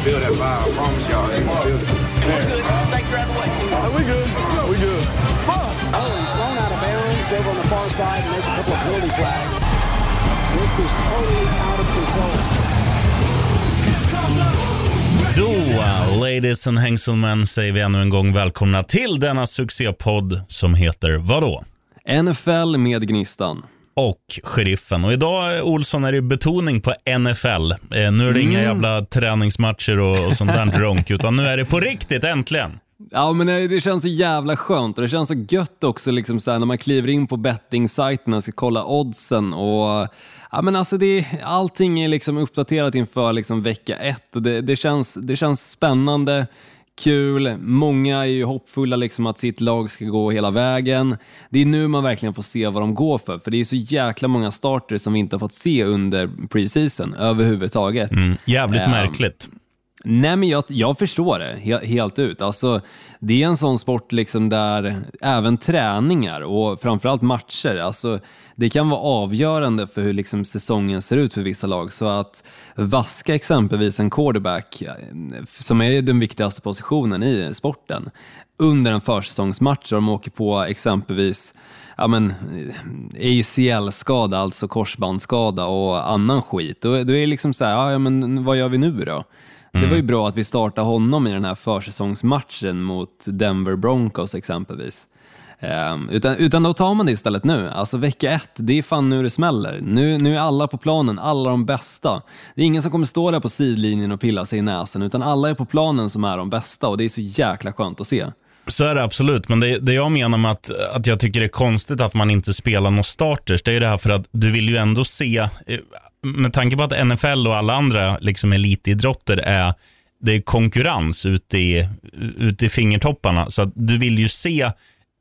gonna feel that vibe. I promise y'all, they gonna feel it. Thanks for having Are we good. We good. Oh, he's thrown out of bounds over on the far side, and there's a couple of penalty flags. This is totally out of control. Då, ladies and hangselmen, säger vi ännu en gång välkomna till denna succépodd som heter vadå? NFL med Gnistan. Och Sheriffen. Och idag, eh, Olsson, är det betoning på NFL. Eh, nu är det inga jävla träningsmatcher och, och sånt där ronk, utan nu är det på riktigt, äntligen. Ja, men det det känns så jävla skönt och det känns så gött också liksom så här, när man kliver in på betting-sajterna och ska kolla oddsen. Och, ja, men alltså det, allting är liksom uppdaterat inför liksom vecka ett och det, det, känns, det känns spännande, kul. Många är ju hoppfulla liksom att sitt lag ska gå hela vägen. Det är nu man verkligen får se vad de går för, för det är så jäkla många starter som vi inte har fått se under preseason överhuvudtaget. Mm, jävligt Ehm, märkligt. Nej, men jag, jag förstår det he, helt ut. Alltså, det är en sån sport liksom där även träningar och framförallt matcher, alltså, det kan vara avgörande för hur liksom säsongen ser ut för vissa lag. Så att vaska exempelvis en quarterback, eh, som är den viktigaste positionen i sporten, under en försäsongsmatch och de åker på exempelvis ja, men, eh, ACL-skada, alltså korsbandsskada och annan skit. Då, då är det liksom så här, ja, men vad gör vi nu då? Det var ju bra att vi startade honom i den här försäsongsmatchen mot Denver Broncos exempelvis. Ehm, utan, utan då tar man det istället nu. Alltså vecka ett, det är fan nu det smäller. Nu, nu är alla på planen, alla de bästa. Det är ingen som kommer stå där på sidlinjen och pilla sig i näsan, utan alla är på planen som är de bästa och det är så jäkla skönt att se. Så är det absolut, men det, det jag menar med att, att jag tycker det är konstigt att man inte spelar några starters, det är ju det här för att du vill ju ändå se, eh, med tanke på att NFL och alla andra liksom elitidrotter är, det är konkurrens ute i, ute i fingertopparna, så att du vill ju se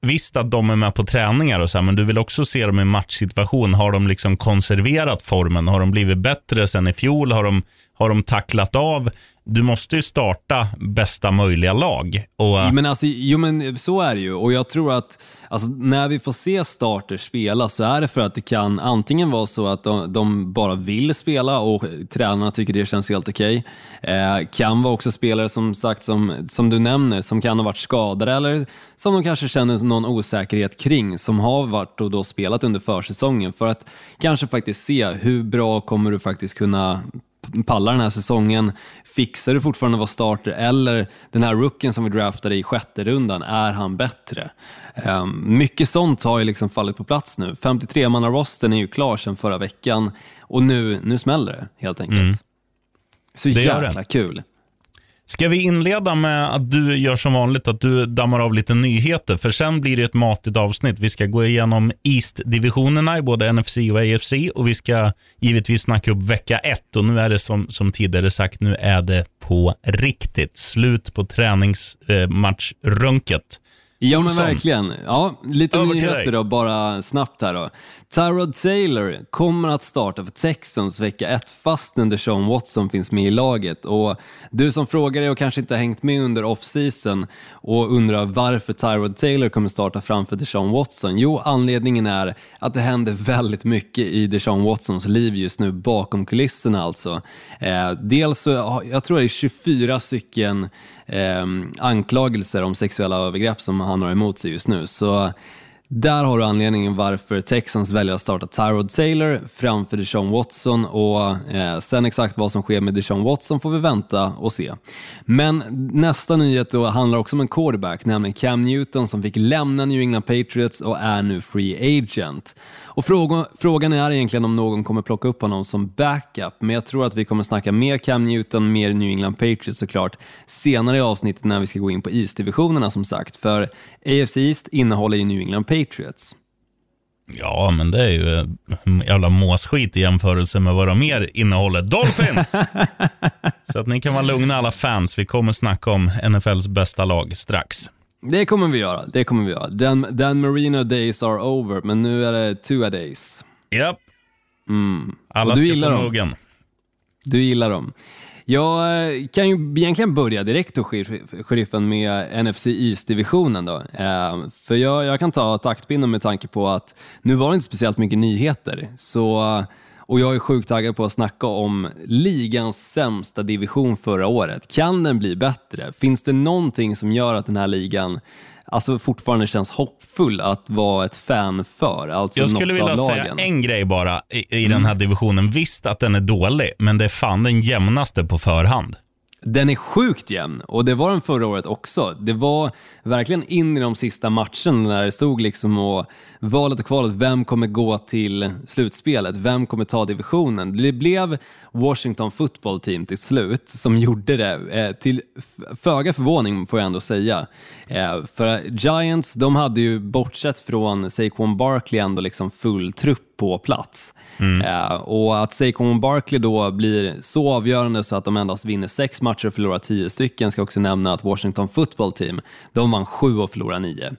Visst att de är med på träningar och så här, men du vill också se dem i matchsituation. Har de liksom konserverat formen? Har de blivit bättre sen i fjol? Har de, har de tacklat av? Du måste ju starta bästa möjliga lag. Och, eh, Men alltså, jo men så är det ju och jag tror att alltså, när vi får se starters spela så är det för att det kan antingen vara så att de, de bara vill spela och tränarna tycker det känns helt okej. Eh, kan vara också spelare som sagt som, som du nämner som kan ha varit skadade eller som de kanske känner någon osäkerhet kring som har varit och då spelat under försäsongen för att kanske faktiskt se hur bra kommer du faktiskt kunna pallar den här säsongen? Fixar du fortfarande att vara starter eller den här rookien som vi draftade i sjätte rundan, är han bättre? Um, mycket sånt har ju liksom fallit på plats nu. 53-manna-rosten är ju klar sedan förra veckan och nu, nu smäller det helt enkelt. Så Det jäkla kul. Ska vi inleda med att du gör som vanligt, att du dammar av lite nyheter, för sen blir det ett matigt avsnitt. Vi ska gå igenom East-divisionerna i både NFC och AFC och vi ska givetvis snacka upp vecka ett och nu är det som, som tidigare sagt, nu är det på riktigt. Slut på träningsmatchrunket. Ja men verkligen. Ja, lite Över nyheter då, bara snabbt här då. Tyrod Taylor kommer att starta för Texans vecka 1 fastän Deshaun Watson finns med i laget. Och du som frågar dig och kanske inte har hängt med under off-season och undrar varför Tyrod Taylor kommer starta framför Deshaun Watson. Jo, anledningen är att det händer väldigt mycket i Deshaun Watsons liv just nu bakom kulisserna alltså. Eh, dels så, jag tror det är 24 stycken eh, anklagelser om sexuella övergrepp som han har emot sig just nu. Så där har du anledningen varför Texans väljer att starta Tyrod Taylor framför Deshaun Watson och eh, sen exakt vad som sker med Deshaun Watson får vi vänta och se. Men nästa nyhet då handlar också om en quarterback, nämligen Cam Newton som fick lämna New England Patriots och är nu free agent. Och frågan, frågan är egentligen om någon kommer plocka upp honom som backup, men jag tror att vi kommer snacka mer Cam Newton, mer New England Patriots såklart senare i avsnittet när vi ska gå in på East-divisionerna som sagt, för AFC East innehåller ju New England Patriots. Ja, men det är ju en jävla måsskit i jämförelse med vad de mer innehåller. Dolphins! Så att ni kan vara lugna alla fans. Vi kommer snacka om NFLs bästa lag strax. Det kommer vi göra, det kommer vi göra. Dan, Dan Marino days are over, men nu är det Tua days. Japp. Alla Mm. Du ska på muggen. Du gillar dem. Jag eh, kan ju egentligen börja direkt då, sheriffen, med NFC East-divisionen. Då. Eh, för jag, jag kan ta taktpinnen med tanke på att nu var det inte speciellt mycket nyheter. Så, Och jag är sjukt taggad på att snacka om ligans sämsta division förra året. Kan den bli bättre? Finns det någonting som gör att den här ligan alltså fortfarande känns hoppfull att vara ett fan för? Alltså Jag skulle vilja säga en grej bara i, i den här divisionen. Visst att den är dålig, men det är fan den jämnaste på förhand. Den är sjukt jämn och det var den förra året också. Det var verkligen in i de sista matcherna när det stod liksom och valet och kvalet, vem kommer gå till slutspelet? Vem kommer ta divisionen? Det blev Washington football team till slut som gjorde det, eh, till föga förvåning får jag ändå säga. Eh, för Giants, de hade ju bortsett från Saquon Barkley ändå liksom full trupp på plats. Eh, och att Saquon Barkley då blir så avgörande så att de endast vinner sex matcher och förlorar tio stycken, ska också nämna att Washington football team, de vann sju och förlorade nio.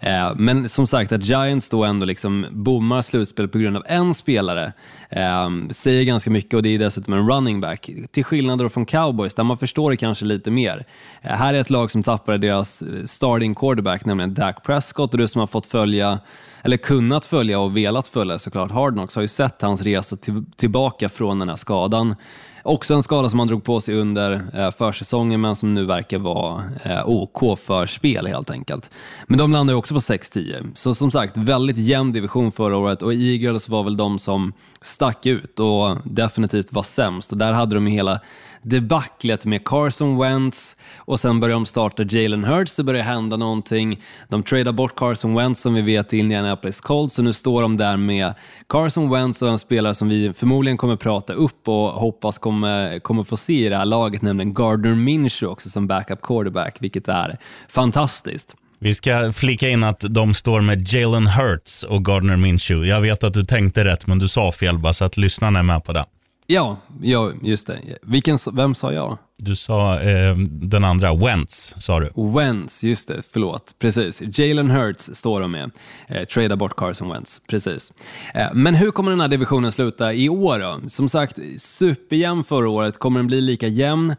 Eh, men som sagt, att Giants då ändå liksom bommar slutspel på grund av en spelare eh, säger ganska mycket och det är dessutom en running back. Till skillnad då från cowboys, där man förstår det kanske lite mer. Eh, här är ett lag som tappade deras starting quarterback, nämligen Dak Prescott, och du som har fått följa eller kunnat följa och velat följa såklart Hard Knocks har ju sett hans resa till, tillbaka från den här skadan. Också en skada som han drog på sig under eh, försäsongen men som nu verkar vara eh, OK för spel helt enkelt. Men de landar ju också på 6-10. Så som sagt, väldigt jämn division förra året och Eagles var väl de som stack ut och definitivt var sämst. Och där hade de ju hela debaclet med Carson Wentz och sen börjar de starta Jalen Hurts, det börjar hända någonting. De tradar bort Carson Wentz som vi vet till Indianapolis Colts, så nu står de där med Carson Wentz och en spelare som vi förmodligen kommer prata upp och hoppas kommer, kommer få se i det här laget, nämligen Gardner Minshew också som backup quarterback, vilket är fantastiskt. Vi ska flika in att de står med Jalen Hurts och Gardner Minshew. Jag vet att du tänkte rätt, men du sa fel bara så att lyssnarna är med på det. Ja, ja just det. Vilken, vem sa jag? Du sa eh, den andra, Wentz, sa du. Wentz, just det, förlåt. Precis. Jalen Hurts står de med. Eh, trada bort Carson Wentz, precis. Eh, men hur kommer den här divisionen sluta i år då? Som sagt, superjämn förra året. Kommer den bli lika jämn?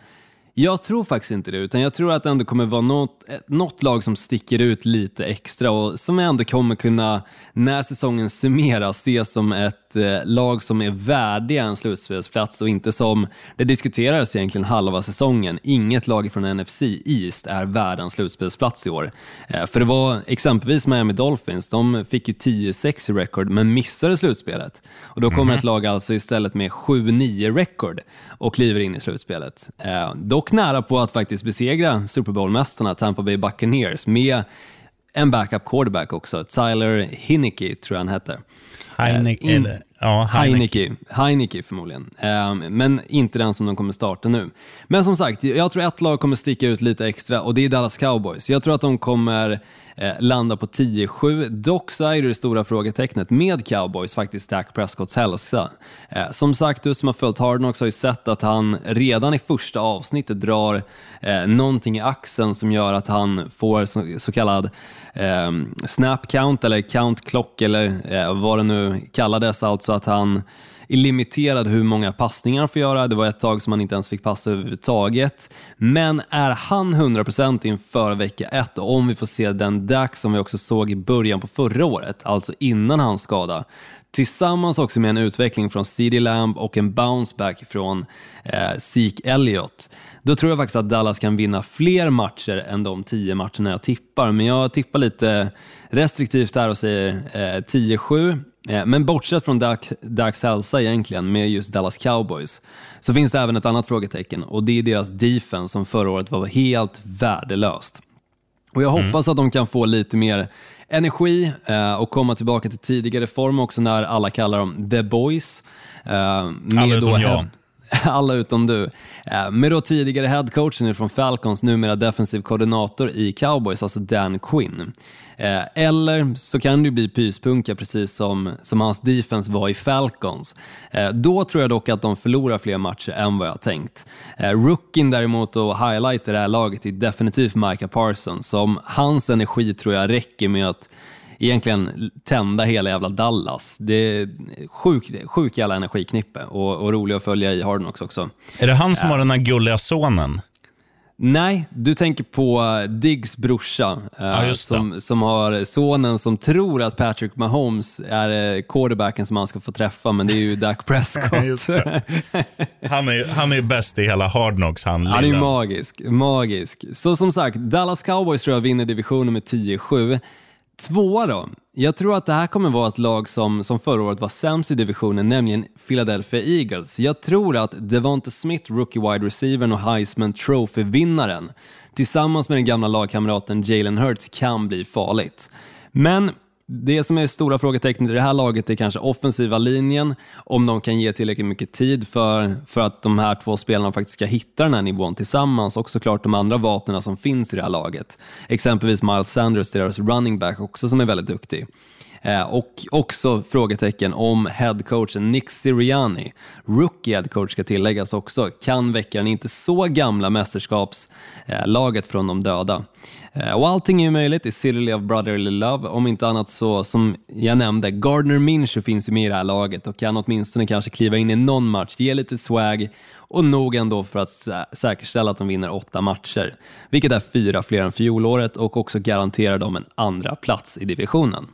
Jag tror faktiskt inte det, utan jag tror att det ändå kommer vara något, eh, något lag som sticker ut lite extra och som ändå kommer kunna, när säsongen summeras, ses som ett lag som är värdiga en slutspelsplats och inte som, det diskuterades egentligen halva säsongen, inget lag från NFC East är värd en slutspelsplats i år. Eh, för det var exempelvis Miami Dolphins, de fick ju 10-6 i record men missade slutspelet. Och då kommer ett lag alltså istället med 7-9 record och kliver in i slutspelet. Eh, dock nära på att faktiskt besegra Super Bowl-mästarna Tampa Bay Buccaneers med en backup quarterback också, Tyler Hinnicky tror jag han hette. Heineken, Eh, in- eller, ja, Heineke. Heineke, Heineke förmodligen, ehm, men inte den som de kommer starta nu. Men som sagt, jag tror ett lag kommer sticka ut lite extra och det är Dallas Cowboys. Jag tror att de kommer eh, på 10-7. Dock så är det det stora frågetecknet med Cowboys faktiskt Dak Prescotts hälsa. Eh, som sagt, du som har följt Hardnox har ju sett att han redan i första avsnittet drar eh, någonting i axeln som gör att han får så, så kallad eh, snap count eller count clock eller eh, vad det nu kallades, alltså att han är limiterad hur många passningar han får göra. Det var ett tag som han inte ens fick passa överhuvudtaget. Men är han 100% inför vecka 1 och om vi får se den Dak som vi också såg i början på förra året, alltså innan hans skada, tillsammans också med en utveckling från CD Lamb och en bounceback från eh, Zeke Elliott, då tror jag faktiskt att Dallas kan vinna fler matcher än de tio matcherna jag tippar. Men jag tippar lite restriktivt här och säger eh, 10-7. Eh, Men bortsett från Daks hälsa egentligen med just Dallas Cowboys så finns det även ett annat frågetecken och det är deras defense som förra året var helt värdelöst. Och Jag hoppas att de kan få lite mer energi eh, och komma tillbaka till tidigare form också när alla kallar dem The Boys. Eh, med Alla utom jag. alla utom du. Eh, med då tidigare headcoachen från Falcons, numera defensiv koordinator i Cowboys, alltså Dan Quinn. Eh, eller så kan det ju bli pyspunka precis som, som hans defense var i Falcons. Eh, då tror jag dock att de förlorar fler matcher än vad jag tänkt. Rookien däremot och highlight i det här laget är definitivt Micah Parsons. Som hans energi tror jag räcker med att egentligen tända hela jävla Dallas. Det är sjuk, sjuk jävla energiknippe och, och rolig att följa i Hard Knocks också. Är det han som har den här gulliga sonen? Nej, du tänker på Diggs brorsa eh, Ja, som, som har sonen som tror att Patrick Mahomes är eh, quarterbacken som han ska få träffa, men det är ju Dak Prescott. Han är, han är bäst i hela Hard Knocks, han Han är ju magisk, magisk. Så som sagt, Dallas Cowboys tror jag vinner divisionen med 10-7. Tvåa då? Jag tror att det här kommer vara ett lag som, som förra året var sämst i divisionen, nämligen Philadelphia Eagles. Jag tror att Devonta Smith, rookie wide receivern och Heisman Trophy-vinnaren, tillsammans med den gamla lagkamraten Jalen Hurts kan bli farligt. Men det som är stora frågetecknet i det här laget är kanske offensiva linjen, om de kan ge tillräckligt mycket tid för, för att de här två spelarna faktiskt ska hitta den här nivån tillsammans och såklart de andra vapnen som finns i det här laget. Exempelvis Miles Sanders, deras running back också, som är väldigt duktig. Eh, och också frågetecken om headcoachen Nick Sirianni, rookie headcoach ska tilläggas också, kan väcka den inte så gamla mästerskapslaget från de döda. Eh, och allting är ju möjligt i City of Brotherly Love, om inte annat så som jag nämnde, Gardner Minshew finns ju med i det här laget och kan åtminstone kanske kliva in i någon match, ge lite swag och nog ändå för att sä- säkerställa att de vinner åtta matcher, vilket är fyra fler än fjolåret och också garanterar dem en andra plats i divisionen.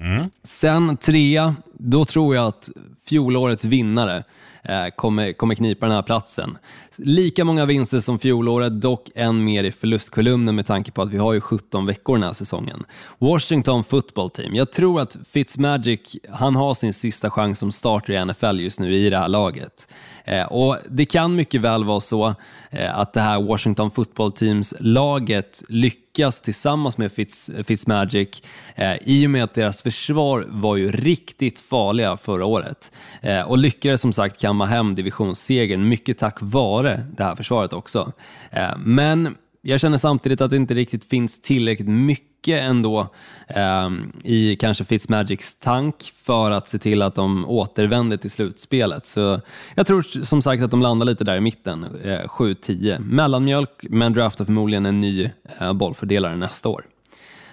Mm. Sen trea, då tror jag att fjolårets vinnare eh, kommer, kommer knipa den här platsen. Lika många vinster som fjolåret, dock en mer i förlustkolumnen med tanke på att vi har ju 17 veckor den här säsongen. Washington football team. Jag tror att Fitzmagic, han har sin sista chans som starter i NFL just nu i det här laget. Eh, och Det kan mycket väl vara så eh, att det här Washington football teams-laget lyckas tillsammans med Fitz, Fitzmagic eh, i och med att deras försvar var ju riktigt farliga förra året eh, och lyckades som sagt kamma hem divisionssegern mycket tack vare det här försvaret också. Eh, men jag känner samtidigt att det inte riktigt finns tillräckligt mycket ändå eh, i kanske Fitzmagics tank för att se till att de återvänder till slutspelet. Så jag tror som sagt att de landar lite där i mitten, eh, 7-10. Mellanmjölk, men draftar förmodligen en ny eh, bollfördelare nästa år.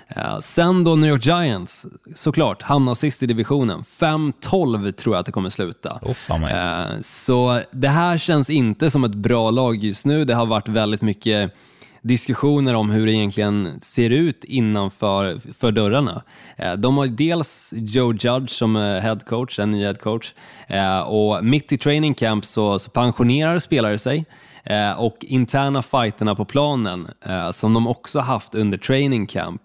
Eh, Sen då New York Giants, såklart, hamnar sist i divisionen. 5-12 tror jag att det kommer sluta. Eh, Så det här känns inte som ett bra lag just nu. Det har varit väldigt mycket diskussioner om hur det egentligen ser ut innanför för dörrarna. Eh, De har dels Joe Judge som är head coach, en ny head coach. Eh, och mitt i training camp så, så pensionerar spelare sig. Eh, och interna fighterna på planen, eh, som de också haft under training camp,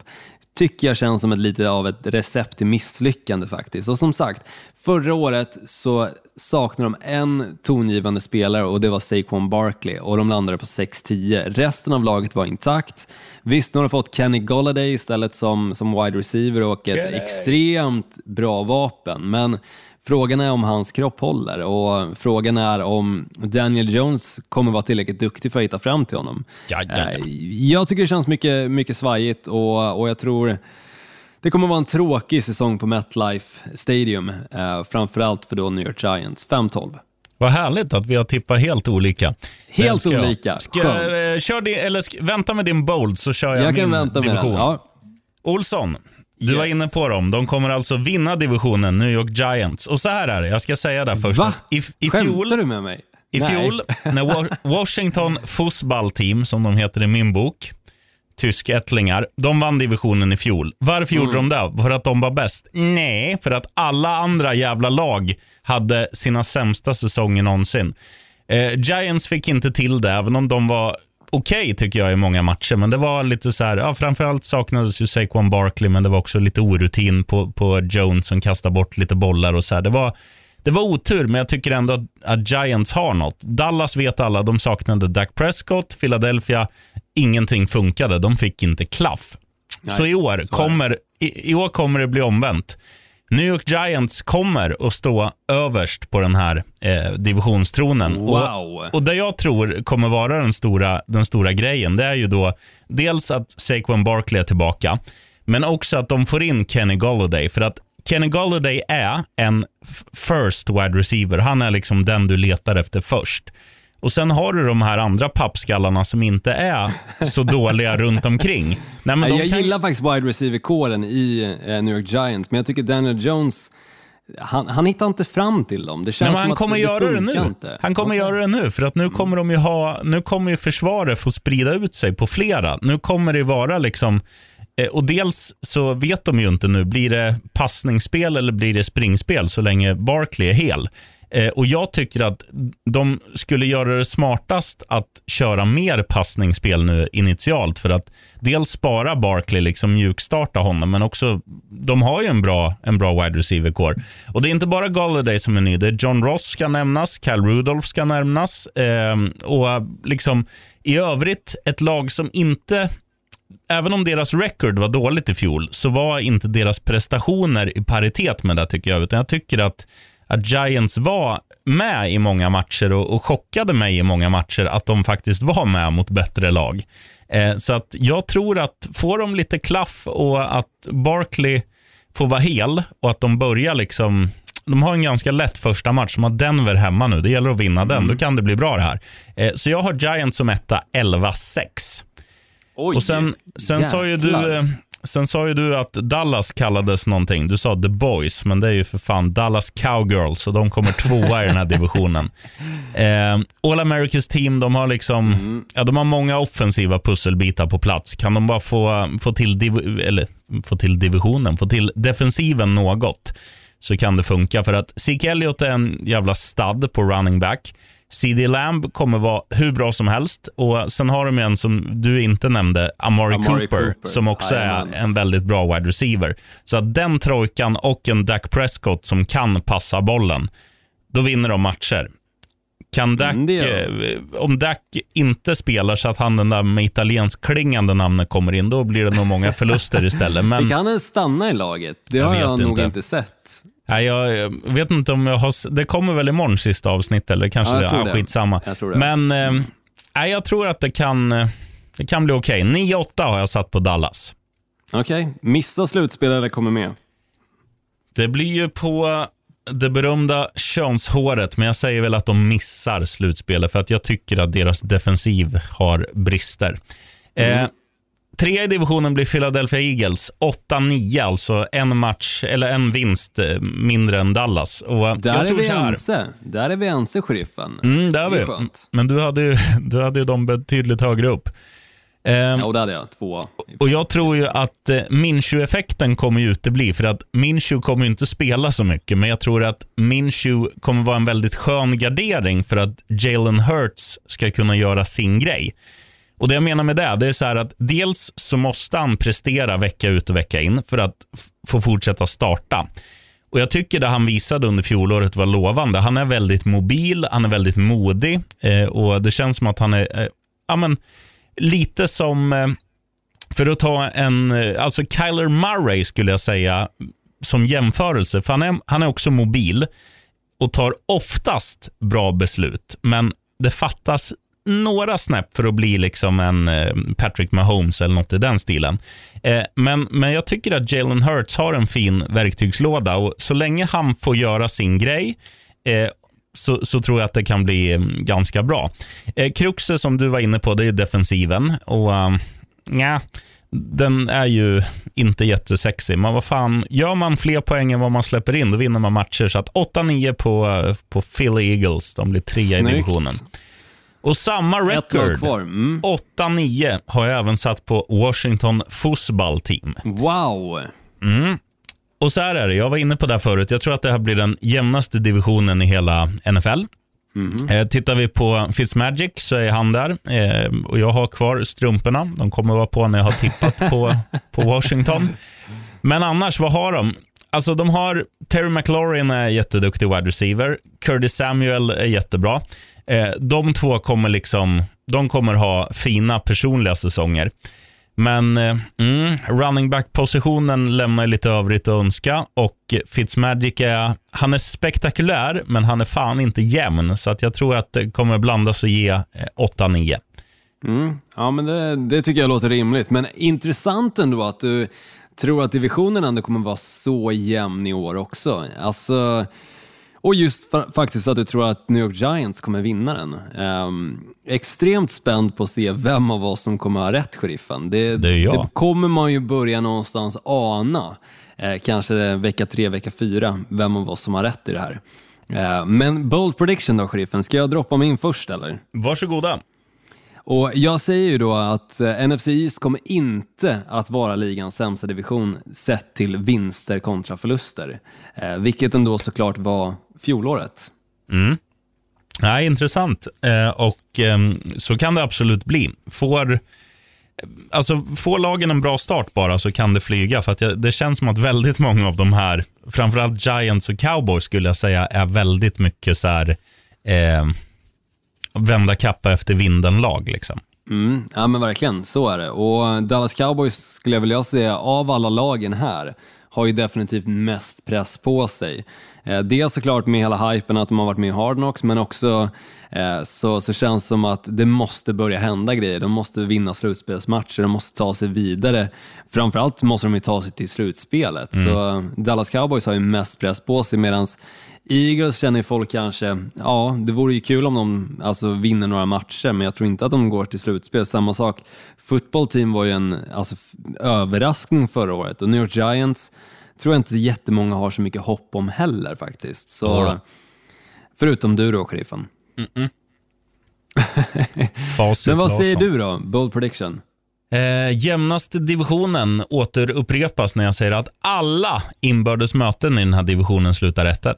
tycker jag känns som ett lite av ett recept till misslyckande faktiskt. Och som sagt, förra året så saknade de en tongivande spelare och det var Saquon Barkley och de landade på 6-10. Resten av laget var intakt. Visst, nu har de fått Kenny Golladay istället som, som wide receiver och ett Kenny! extremt bra vapen, men Frågan är om hans kropp håller och frågan är om Daniel Jones kommer vara tillräckligt duktig för att hitta fram till honom. Ja, ja, ja. Eh, Jag tycker det känns mycket, mycket svajigt och, och jag tror det kommer vara en tråkig säsong på MetLife Stadium, eh, framförallt för då New York Giants. 5-12. Vad härligt att vi har tippat helt olika. Helt ska olika. Ska eh, kör din, eller sk- vänta med din bold så kör jag, Jag min kan vänta med division. den. Ja. Olsson, du var Yes. inne på dem. De kommer alltså vinna divisionen, New York Giants. Och så här är det, jag ska säga det först. Va? I, i Skämtar fjol, du med mig? I Nej. fjol, när Wa- Washington Fussball Team, som de heter i min bok, tyskättlingar, de vann divisionen i fjol. Varför gjorde Mm. de det? För att de var bäst? Nej, för att alla andra jävla lag hade sina sämsta säsonger någonsin. Eh, Giants fick inte till det, även om de var okej tycker jag i många matcher. Men det var lite så här, ja, framförallt saknades ju Saquon Barkley, men det var också lite orutin på, på Jones som kastade bort lite bollar och så här. Det var, det var otur, men jag tycker ändå att, att Giants har något. Dallas vet alla, de saknade Dak Prescott. Philadelphia, ingenting funkade. De fick inte klaff. Nej, så i år, så kommer, i, i år kommer det bli omvänt. New York Giants kommer att stå överst på den här eh, divisionstronen. Wow. Och, och det jag tror kommer vara den stora, den stora grejen, det är ju då dels att Saquon Barkley är tillbaka, men också att de får in Kenny Golladay. För att Kenny Golladay är en first wide receiver. Han är liksom den du letar efter först. Och Sen har du de här andra pappskallarna som inte är så dåliga runt omkring. Nej, men jag kan- gillar faktiskt wide receiver-kåren i eh, New York Giants, men jag tycker Daniel Jones han, han hittar inte fram till dem. Det känns Nej, men han som kommer att göra det nu. Inte. Han kommer Okej. göra det nu, för att nu kommer de ju ha, nu kommer ju försvaret få sprida ut sig på flera. Nu kommer det vara liksom, Eh, och dels så vet de ju inte nu, blir det passningsspel eller blir det springspel så länge Barkley är hel? Eh, och jag tycker att de skulle göra det smartast att köra mer passningsspel nu initialt för att dels spara Barkley, liksom mjukstarta honom, men också de har ju en bra, en bra wide receiver-core. Och det är inte bara Galladay som är ny. Det är John Ross ska nämnas, Cal Rudolph ska nämnas eh, och liksom i övrigt ett lag som inte Även om deras record var dåligt i fjol så var inte deras prestationer i paritet med det tycker jag. Utan jag tycker att, att Giants var med i många matcher och, och chockade mig i många matcher att de faktiskt var med mot bättre lag. Eh, så att jag tror att får de lite klaff och att Barkley får vara hel och att de börjar liksom de har en ganska lätt första match. De har Denver hemma nu. Det gäller att vinna den. Då kan det bli bra det här. Eh, så jag har Giants som etta 11-6. Oj, Och sen, sen, sa ju du, eh, sen sa ju du att Dallas kallades någonting. Du sa The Boys, men det är ju för fan Dallas Cowgirls och de kommer tvåa i den här divisionen. Eh, All Americas team, de har liksom, ja, de har många offensiva pusselbitar på plats. Kan de bara få, få, till, div, eller, få till divisionen, få till defensiven något, så kan det funka. För att Zeke Elliott är en jävla stud på running back. CD Lamb kommer vara hur bra som helst. Och Sen har de en som du inte nämnde, Amari, Amari Cooper, Cooper. som också Jajamän. är en väldigt bra wide receiver. Så att den trojkan och en Dak Prescott som kan passa bollen, då vinner de matcher. Kan Dak, Mm, gör eh, om Dak inte spelar så att han den där med italiensk klingande namnet kommer in, då blir det nog många förluster istället. Men, kan han stanna i laget. Det Jag har vet jag nog inte. inte sett. Nej, jag vet inte om jag har... Det kommer väl imorgon sista avsnitt eller kanske Ja, jag det. tror det. skitsamma. Jag tror det. Men eh, nej, jag tror att det kan, eh, det kan bli okej. 9-8 har jag satt på Dallas. Okej, missa slutspel eller kommer med? Det blir ju på det berömda könshåret, men jag säger väl att de missar slutspelet för att jag tycker att deras defensiv har brister. Eh, Tre i divisionen blir Philadelphia Eagles. 8-9, alltså en match, eller en vinst eh, mindre än Dallas. Och eh, Där är vi ense. Där är vi ense, sheriffen. Mm, det Det är vi. skönt. Men du hade ju du hade ju dem betydligt högre upp. Ehm, Ja, och där hade jag två. och Jag tror ju att eh, Minshew-effekten kommer ju utebli, för att Minshew kommer ju inte spela så mycket, men jag tror att Minshew kommer vara en väldigt skön gardering för att Jalen Hurts ska kunna göra sin grej. Och Det jag menar med det, det är så här att dels så måste han prestera vecka ut och vecka in för att få fortsätta starta. Och Jag tycker det han visade under fjolåret var lovande. Han är väldigt mobil, han är väldigt modig eh, och det känns som att han är eh, ja, men, lite som, eh, för att ta en, eh, alltså Kyler Murray skulle jag säga som jämförelse, för han är, han är också mobil och tar oftast bra beslut, men det fattas några snäpp för att bli liksom en eh, Patrick Mahomes eller något i den stilen. Eh, men, men jag tycker att Jalen Hurts har en fin verktygslåda och så länge han får göra sin grej eh, så, så tror jag att det kan bli mm, ganska bra. Eh, Kruxet som du var inne på, det är defensiven. Och um, nja, den är ju inte jättesexig. Men vad fan, gör man fler poäng än vad man släpper in, då vinner man matcher. Så att 8-9 på, på Philly Eagles. De blir trea i Snyggt. divisionen. Och samma record, kvar. Mm. 8-9, har jag även satt på Washington Football Team. Wow. Och så här är det, jag var inne på det här förut. Jag tror att det här blir den jämnaste divisionen i hela NFL. Eh, tittar vi på Fitzmagic så är han där eh, och jag har kvar strumporna. De kommer vara på när jag har tippat på, på Washington. Men annars, vad har de? Alltså de har Terry McLaurin är jätteduktig wide receiver. Curtis Samuel är jättebra. Eh, de två kommer liksom, de kommer ha fina personliga säsonger. Men eh, mm, running back-positionen lämnar lite övrigt att önska och Fitzmagic är, han är spektakulär, men han är fan inte jämn. Så att jag tror att det kommer blandas och ge eh, 8-9. Mm. Ja, men det, det tycker jag låter rimligt. Men intressant ändå att du tror att divisionen ändå kommer vara så jämn i år också. Alltså, och just fa- faktiskt att du tror att New York Giants kommer vinna den. Ehm, extremt spänd på att se vem av oss som kommer ha rätt, sheriffen. Det, Det det kommer man ju börja någonstans ana. Eh, kanske vecka tre, vecka fyra, vem av oss som har rätt i det här. Eh, men bold prediction då, sheriffen. Ska jag droppa min först eller? Varsågoda. Och jag säger ju då att eh, NFC East kommer inte att vara ligans sämsta division sett till vinster kontra förluster. Eh, vilket ändå såklart var fjolåret. Mm. Nej, intressant. Eh, och ehm, så kan det absolut bli. Får, alltså, får lagen en bra start bara så kan det flyga. För att det känns som att väldigt många av de här, framförallt Giants och Cowboys skulle jag säga, är väldigt mycket så här, eh, vända kappa efter vinden-lag. Liksom. Mm, ja men verkligen, så är det. Och Dallas Cowboys skulle jag vilja säga, av alla lagen här, har ju definitivt mest press på sig. Eh, dels såklart med hela hypen att de har varit med i Hard Knocks, men också eh, så, så känns det som att det måste börja hända grejer. De måste vinna slutspelsmatcher, de måste ta sig vidare. Framförallt måste de ju ta sig till slutspelet. Så Dallas Cowboys har ju mest press på sig, medan Eagles känner folk kanske, ja det vore ju kul om de alltså, vinner några matcher, men jag tror inte att de går till slutspel. Samma sak, football team var ju en alltså, överraskning förra året och New York Giants tror jag inte jättemånga har så mycket hopp om heller faktiskt. Så, Jodå. förutom du då, sheriffen. Facit Men vad säger Larsson. du då, bold prediction? Eh, jämnaste divisionen återupprepas när jag säger att alla inbördes möten i den här divisionen slutar 1-1.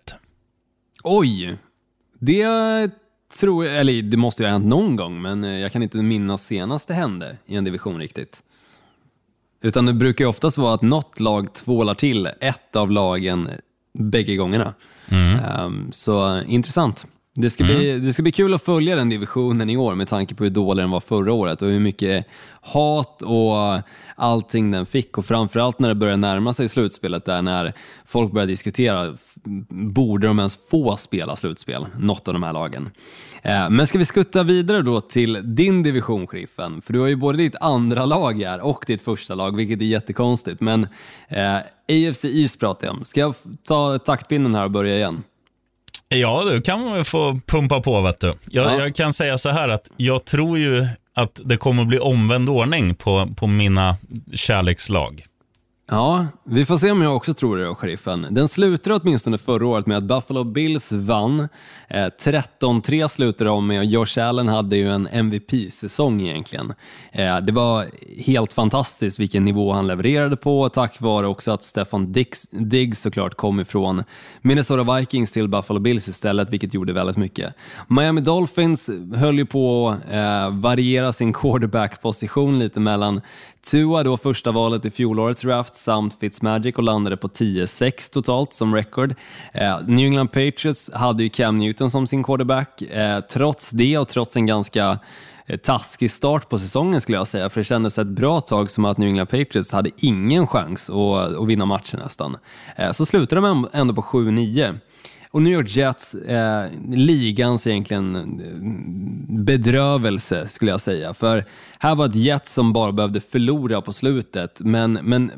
Oj! Det tror jag, eller det måste ju ha hänt någon gång, men eh, jag kan inte minnas senast det hände i en division riktigt. Utan det brukar ju oftast vara att något lag tvålar till ett av lagen bägge gångerna. Ehm, så intressant. Det ska, bli, det ska bli kul att följa den divisionen i år med tanke på hur dålig den var förra året och hur mycket hat och allting den fick och framförallt när det börjar närma sig slutspelet där när folk börjar diskutera, borde de ens få spela slutspel, något av de här lagen? Eh, Men ska vi skutta vidare då till din division, Sheriffen? För du har ju både ditt andra lag här och ditt första lag, vilket är jättekonstigt. Men eh, AFC East pratar jag om. Ska jag ta taktpinnen här och börja igen? Ja, du kan få pumpa på. Vet du. Jag, Ja. jag kan säga så här att jag tror ju att det kommer bli omvänd ordning på, på mina kärlekslag. Ja, vi får se om jag också tror det då, sheriffen. Den slutade åtminstone förra året med att Buffalo Bills vann. Eh, 13-3 slutade de med och Josh Allen hade ju en MVP-säsong egentligen. Eh, det var helt fantastiskt vilken nivå han levererade på, tack vare också att Stefan Diggs, Diggs såklart kom ifrån Minnesota Vikings till Buffalo Bills istället, vilket gjorde väldigt mycket. Miami Dolphins höll ju på att eh, variera sin quarterback-position lite mellan Tua, då första valet i fjolårets draft, samt Fitzmagic och landade på 10-6 totalt som record. Eh, New England Patriots hade ju Cam Newton som sin quarterback. Eh, trots det och trots en ganska eh, taskig start på säsongen skulle jag säga, för det kändes ett bra tag som att New England Patriots hade ingen chans att, att vinna matchen nästan. Eh, så slutade de ändå på 7-9. Och New York Jets, eh, ligans egentligen eh, bedrövelse skulle jag säga. För här var ett Jets som bara behövde förlora på slutet, men, men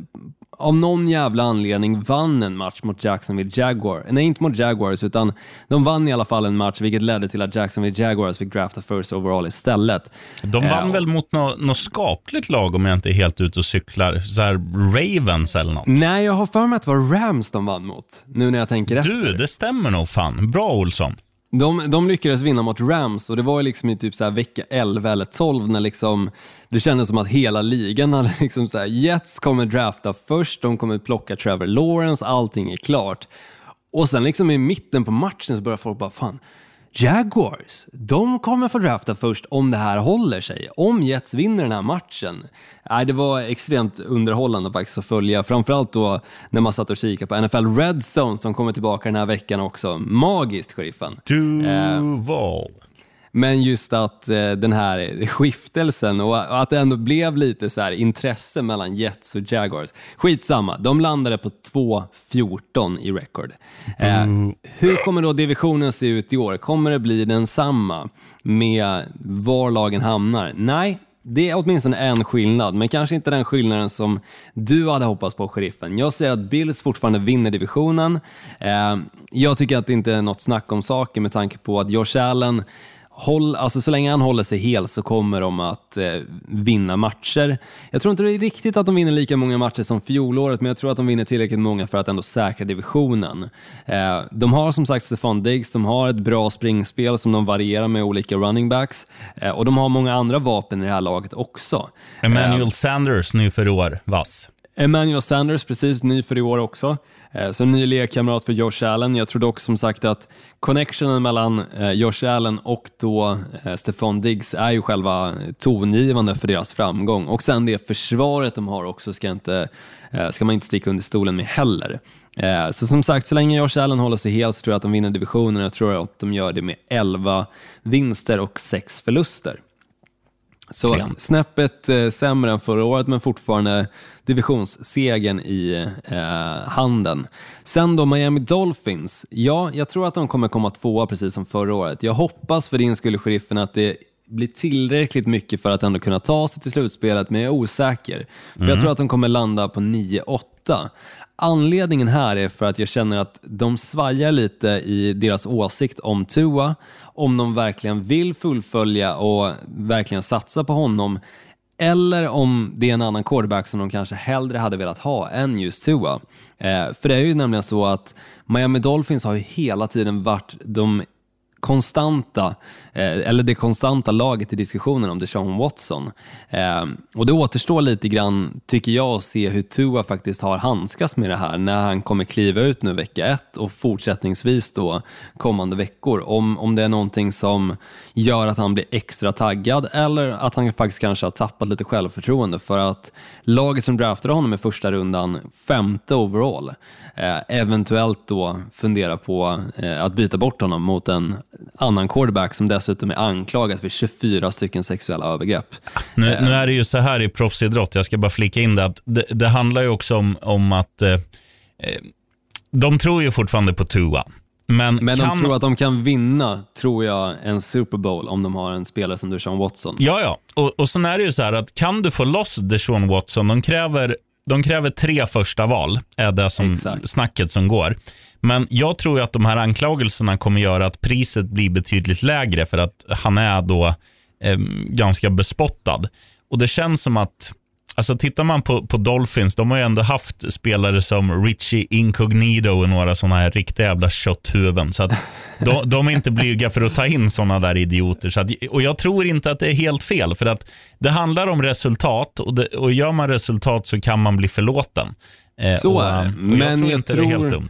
av någon jävla anledning vann en match mot Jacksonville Jaguars. Nej, inte mot Jaguars, utan de vann i alla fall en match, vilket ledde till att Jacksonville Jaguars fick drafta first overall istället. De vann Eh, väl mot något nå skapligt lag om jag inte är helt ute och cyklar. Så här Ravens eller något. Nej, jag har för mig att det var Rams de vann mot, nu när jag tänker efter. Du, det stämmer nog fan. Bra Olsson. De, de lyckades vinna mot Rams och det var ju liksom i typ så här vecka 11 eller 12 när liksom det kändes som att hela ligan hade liksom så här, Jets kommer drafta först, de kommer plocka Trevor Lawrence, allting är klart. Och sen liksom i mitten på matchen så börjar folk bara, fan, Jaguars, de kommer få drafta först om det här håller sig. Om Jets vinner den här matchen. Nej, det var extremt underhållande faktiskt att följa. Framförallt då när man satt och kikade på NFL Red Zone som kommer tillbaka den här veckan också. Magiskt, sheriffen. Duval. Men just att eh, den här skiftelsen och och att det ändå blev lite så här intresse mellan Jets och Jaguars. Skitsamma, de landade på 2-14 i record. Eh, hur kommer då divisionen se ut i år? Kommer det bli densamma med var lagen hamnar? Nej, det är åtminstone en skillnad, men kanske inte den skillnaden som du hade hoppats på, sheriffen. Jag säger att Bills fortfarande vinner divisionen. Eh, jag tycker att det inte är något snack om saker med tanke på att Josh Allen håll, alltså så länge han håller sig hel så kommer de att eh, vinna matcher. Jag tror inte det är riktigt att de vinner lika många matcher som fjolåret, men jag tror att de vinner tillräckligt många för att ändå säkra divisionen. Eh, de har som sagt Stefan Diggs, de har ett bra springspel som de varierar med olika running backs eh, och de har många andra vapen i det här laget också. Emmanuel Sanders nu för år, vass. Emmanuel Sanders, precis ny för i år också. Eh, så ny lekkamrat för Josh Allen. Jag tror dock som sagt att connectionen mellan eh, Josh Allen och då eh, Stefan Diggs är ju själva tongivande för deras framgång. Och sen det försvaret de har också ska, inte, ska man inte sticka under stolen med heller. Så som sagt, så länge Josh Allen håller sig helt så tror jag att de vinner divisionen. Jag tror att de gör det med 11 vinster och 6 förluster. Så snäppet eh, sämre än förra året men fortfarande divisionssegen i eh, handen. Sen då Miami Dolphins. Ja, jag tror att de kommer komma tvåa precis som förra året. Jag hoppas för din skull, sheriffen, att det blir tillräckligt mycket för att ändå kunna ta sig till slutspelet, men jag är osäker. För Jag tror att de kommer landa på 9-8. Anledningen här är för att jag känner att de svajar lite i deras åsikt om Tua, om de verkligen vill fullfölja och verkligen satsa på honom, eller om det är en annan quarterback som de kanske hellre hade velat ha än just Tua. Eh, för det är ju nämligen så att Miami Dolphins har ju hela tiden varit de konstanta, eh, eller det konstanta laget i diskussionen om Deshaun Watson. Eh, och det återstår lite grann, tycker jag, att se hur Tua faktiskt har handskats med det här när han kommer kliva ut nu vecka ett och fortsättningsvis då kommande veckor. Om, om det är någonting som gör att han blir extra taggad eller att han faktiskt kanske har tappat lite självförtroende för att laget som draftade honom i första rundan, femte overall, eventuellt då fundera på eh, att byta bort honom mot en annan quarterback som dessutom är anklagad för 24 stycken sexuella övergrepp. Nu, nu är det ju så här i proffsidrott, jag ska bara flika in det, att det, det handlar ju också om, om att eh, eh, de tror ju fortfarande på Tua. Men, Men kan, de tror att de kan vinna, tror jag, en Super Bowl om de har en spelare som Deshaun Watson. Ja, ja. Och, och sen är det ju så här att kan du få loss Deshaun Watson, de kräver, de kräver tre första val, är det som Exakt. snacket som går. Men jag tror att de här anklagelserna kommer göra att priset blir betydligt lägre för att han är då eh, ganska bespottad. Och det känns som att Alltså tittar man på, på Dolphins, de har ju ändå haft spelare som Richie Incognito och några sådana här riktiga jävla kötthuvuden. Så de, de är inte blyga för att ta in sådana där idioter. Så att, och jag tror inte att det är helt fel, för att det handlar om resultat och, det, och gör man resultat så kan man bli förlåten. Eh, Så och, är det. Men jag tror jag inte det är helt tror- dumt.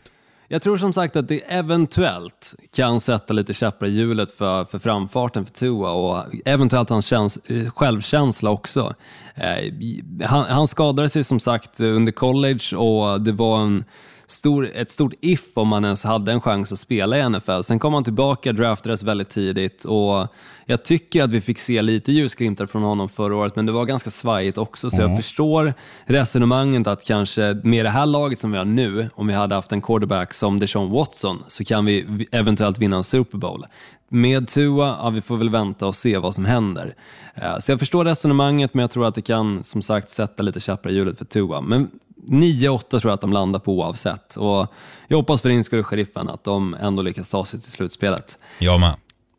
Jag tror som sagt att det eventuellt kan sätta lite käppar i hjulet för, för framfarten för Tua och eventuellt hans käns, självkänsla också. Eh, han, han skadade sig som sagt under college och det var en stor, ett stort if om man ens hade en chans att spela i NFL. Sen kom han tillbaka, draftades väldigt tidigt och jag tycker att vi fick se lite ljusglimtar från honom förra året, men det var ganska svajigt också, så jag förstår resonemanget att kanske med det här laget som vi har nu, om vi hade haft en quarterback som Deshaun Watson, så kan vi eventuellt vinna en Super Bowl. Med Tua, ja, vi får väl vänta och se vad som händer. Eh, Så jag förstår resonemanget, men jag tror att det kan som sagt sätta lite käppar i hjulet för Tua. Men 9-8 tror jag att de landar på oavsett. Och jag hoppas för din skull, sheriffen, att de ändå lyckas ta sig till slutspelet. Jag med.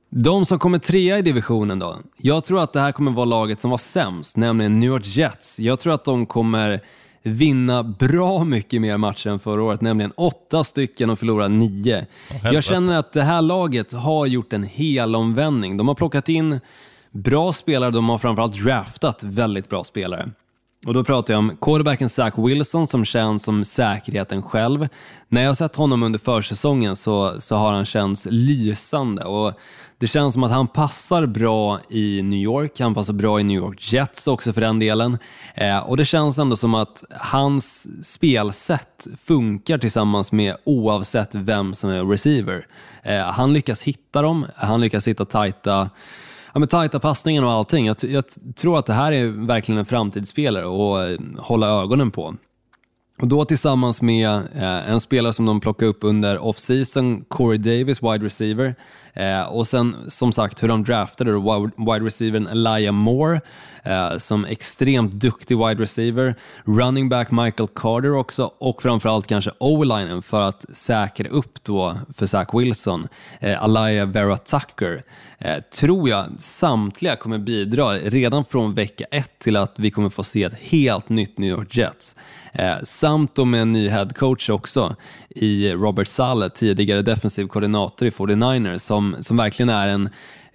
De som kommer trea i divisionen då? Jag tror att det här kommer vara laget som var sämst, nämligen New York Jets. Jag tror att de kommer vinna bra mycket mer matcher än förra året, nämligen åtta stycken och förlora nio. Jag känner att det här laget har gjort en hel omvändning. De har plockat in bra spelare, de har framförallt draftat väldigt bra spelare. Och då pratar jag om quarterbacken Zach Wilson som känns som säkerheten själv. När jag har sett honom under försäsongen så, så har han känts lysande och det känns som att han passar bra i New York, han passar bra i New York Jets också för den delen. Eh, och det känns ändå som att hans spelsätt funkar tillsammans med oavsett vem som är receiver. Eh, han lyckas hitta dem, han lyckas hitta tajta Ja, men tajta passningen och allting. Jag, jag tror att det här är verkligen en framtidsspelare att eh, hålla ögonen på. Och då tillsammans med eh, en spelare som de plockade upp under off-season, Corey Davis, wide receiver. Eh, och sen som sagt hur de draftade då, wide- receivern Elijah Moore eh, som extremt duktig wide receiver. Running back Michael Carter också och framförallt kanske O-linen för att säkra upp då för Zach Wilson, eh, Elijah Vera Tucker eh, tror jag samtliga kommer bidra redan från vecka ett till att vi kommer få se ett helt nytt New York Jets. Eh, samt med en ny head coach också i Robert Saleh, tidigare defensiv koordinator i 49ers, som, som verkligen är en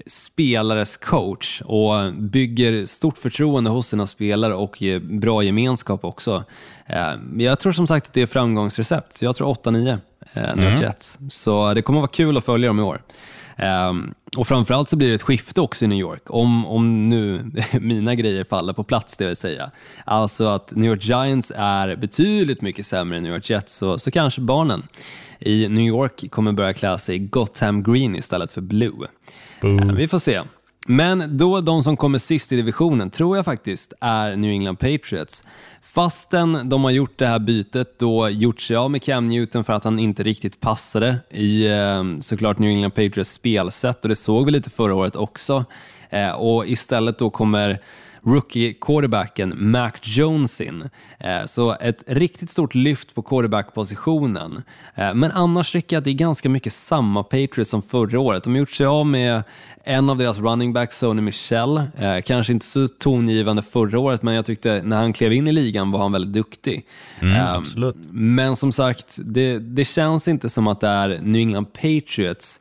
spelares coach och bygger stort förtroende hos sina spelare och bra gemenskap också. Eh, jag tror som sagt att det är framgångsrecept. Jag tror 8-9 eh, New York Jets. Så det kommer att vara kul att följa dem i år. Um, och framförallt så blir det ett skifte också i New York, om, om nu mina grejer faller på plats det vill säga. Alltså att New York Giants är betydligt mycket sämre än New York Jets, så, så kanske barnen i New York kommer börja klä sig i Gotham Green istället för Blue. Uh, vi får se. Men då de som kommer sist i divisionen tror jag faktiskt är New England Patriots. Fastän de har gjort det här bytet, då gjort sig av med Cam Newton för att han inte riktigt passade i eh, såklart New England Patriots spelsätt och det såg vi lite förra året också. Eh, och istället då kommer rookie-quarterbacken Mac Jones in. Eh, så ett riktigt stort lyft på quarterback-positionen. Men annars tycker jag att det är ganska mycket samma Patriots som förra året. De har gjort sig av med en av deras running backs, Sony Michel, eh, kanske inte så tongivande förra året, men jag tyckte när han klev in i ligan var han väldigt duktig. Mm, eh, absolut. Men som sagt, det, det känns inte som att det är New England Patriots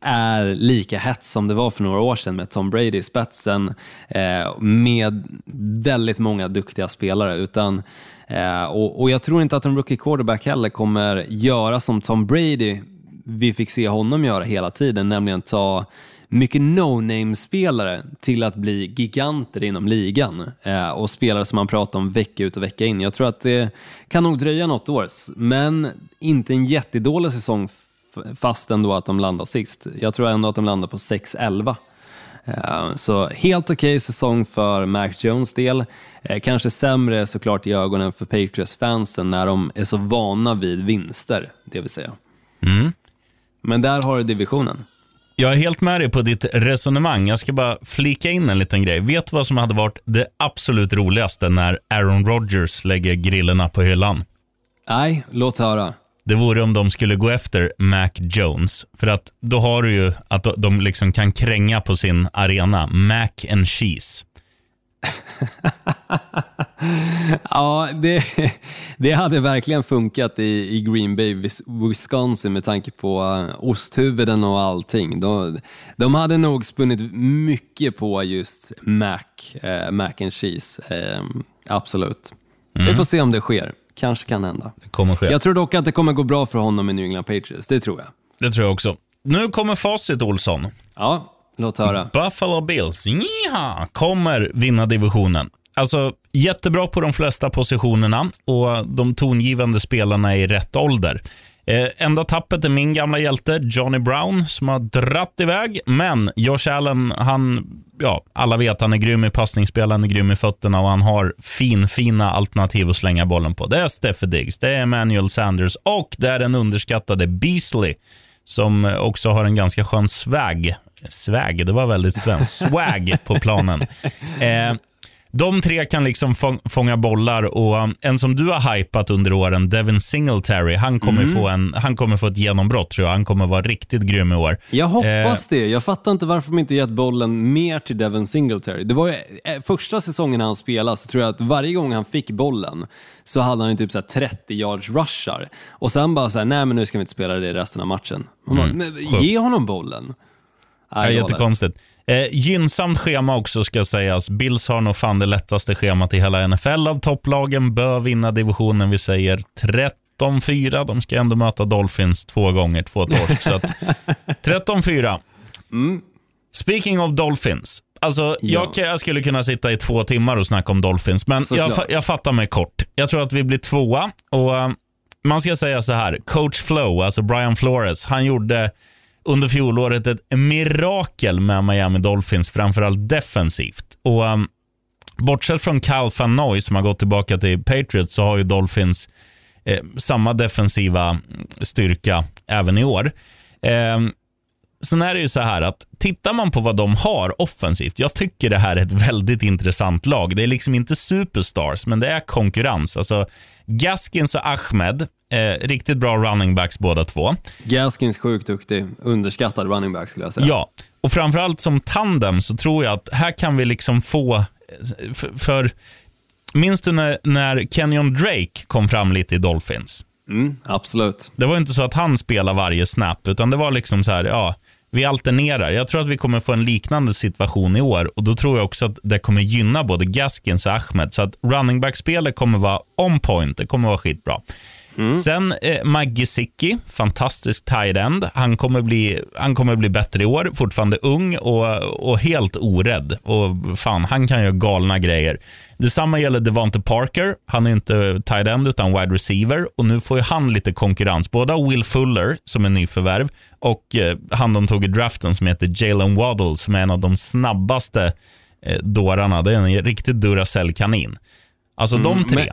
är lika hett som det var för några år sedan med Tom Brady i spetsen eh, med väldigt många duktiga spelare. Utan, eh, och, och, jag tror inte att en rookie quarterback heller kommer göra som Tom Brady vi fick se honom göra hela tiden, nämligen ta mycket no-name-spelare till att bli giganter inom ligan eh, och spelare som man pratar om vecka ut och vecka in. Jag tror att det kan nog dröja något år, men inte en jättedålig säsong fast ändå att de landar sist. Jag tror ändå att de landar på 6-11. Eh, så helt okej okay säsong för Mac Jones del. Eh, kanske sämre såklart i ögonen för Patriots-fansen när de är så vana vid vinster, det vill säga. Mm. Men där har du divisionen. Jag är helt med dig på ditt resonemang. Jag ska bara flika in en liten grej. Vet du vad som hade varit det absolut roligaste när Aaron Rodgers lägger grillerna på hyllan? Nej, låt höra. Det vore om de skulle gå efter Mac Jones. För att då har du ju att de liksom kan kränga på sin arena. Mac and cheese. ja, det, det hade verkligen funkat i, i Green Bay, Wisconsin med tanke på uh, osthuvuden och allting. De, de hade nog spunnit mycket på just Mac, uh, mac and cheese. Uh, absolut. Mm. Vi får se om det sker. Kanske kan hända. Det kommer ske. Jag tror dock att det kommer gå bra för honom i New England Patriots. Det tror jag. Det tror jag också. Nu kommer facit, Olsson. Ja, Låt höra. Buffalo Bills, nja, kommer vinna divisionen. Alltså, jättebra på de flesta positionerna och de tongivande spelarna är i rätt ålder. Eh, enda tappet är min gamla hjälte Johnny Brown som har dratt iväg. Men Josh Allen, han, ja, alla vet han är grym i passningsspel, han är grym i fötterna och han har fin, fina alternativ att slänga bollen på. Det är Steffe Diggs, det är Emmanuel Sanders och det är den underskattade Beasley som också har en ganska skön swag swag, det var väldigt svenskt, swag på planen. Eh, de tre kan liksom fånga bollar och en som du har hypat under åren, Devin Singletary, han kommer, mm. få, en, han kommer få ett genombrott tror jag. Han kommer vara riktigt grym i år. Jag hoppas eh, det. Jag fattar inte varför de inte gett bollen mer till Devin Singletary. Det var ju, eh, första säsongen han spelade så tror jag att varje gång han fick bollen så hade han ju typ så 30 yards rushar. Och sen bara så här, nej men nu ska vi inte spela det resten av matchen. Mm. Bara, men, ge honom bollen. Ja, jättekonstigt. Eh, gynnsamt schema också ska sägas. Bills har nog fan det lättaste schemat i hela NFL av topplagen. Bör vinna divisionen. Vi säger 13-4. De ska ändå möta Dolphins två gånger, två torsk. så 13-4. Mm. Speaking of Dolphins. Alltså, ja. jag, jag, skulle kunna sitta i två timmar och snacka om Dolphins, men jag, jag, fattar mig kort. Jag tror att vi blir tvåa. Och, uh, man ska säga så här, coach Flow, alltså Brian Flores, han gjorde under fjolåret ett mirakel med Miami Dolphins, framförallt defensivt. Och um, Bortsett från Cal Van Noy som har gått tillbaka till Patriots så har ju Dolphins eh, samma defensiva styrka även i år. Eh, sen är det ju så här att tittar man på vad de har offensivt, jag tycker det här är ett väldigt intressant lag. Det är liksom inte superstars, men det är konkurrens. Alltså Gaskins och Ahmed, eh, riktigt bra running backs båda två. Gaskins sjukt duktig, underskattad running back skulle jag säga. Ja, och framförallt som tandem så tror jag att här kan vi liksom få, för, för minns du när, när Kenyon Drake kom fram lite i Dolphins? Mm, absolut. Det var inte så att han spelade varje snap, utan det var liksom så här, ja, vi alternerar. Jag tror att vi kommer få en liknande situation i år och då tror jag också att det kommer gynna både Gaskins och Ahmed. Så att running back-spelet kommer vara on point. Det kommer vara skitbra. Sen eh, Mike Gesicki, fantastisk tight end. Han kommer, bli, han kommer bli bättre i år, fortfarande ung och, och helt orädd. Och fan, han kan göra galna grejer. Detsamma gäller Devonte Parker. Han är inte tight end utan wide receiver och nu får han lite konkurrens. Både Will Fuller som är nyförvärv och eh, han de tog i draften som heter Jalen Waddle som är en av de snabbaste eh, dårarna. Det är en riktig Duracell-kanin. Alltså de tre. men-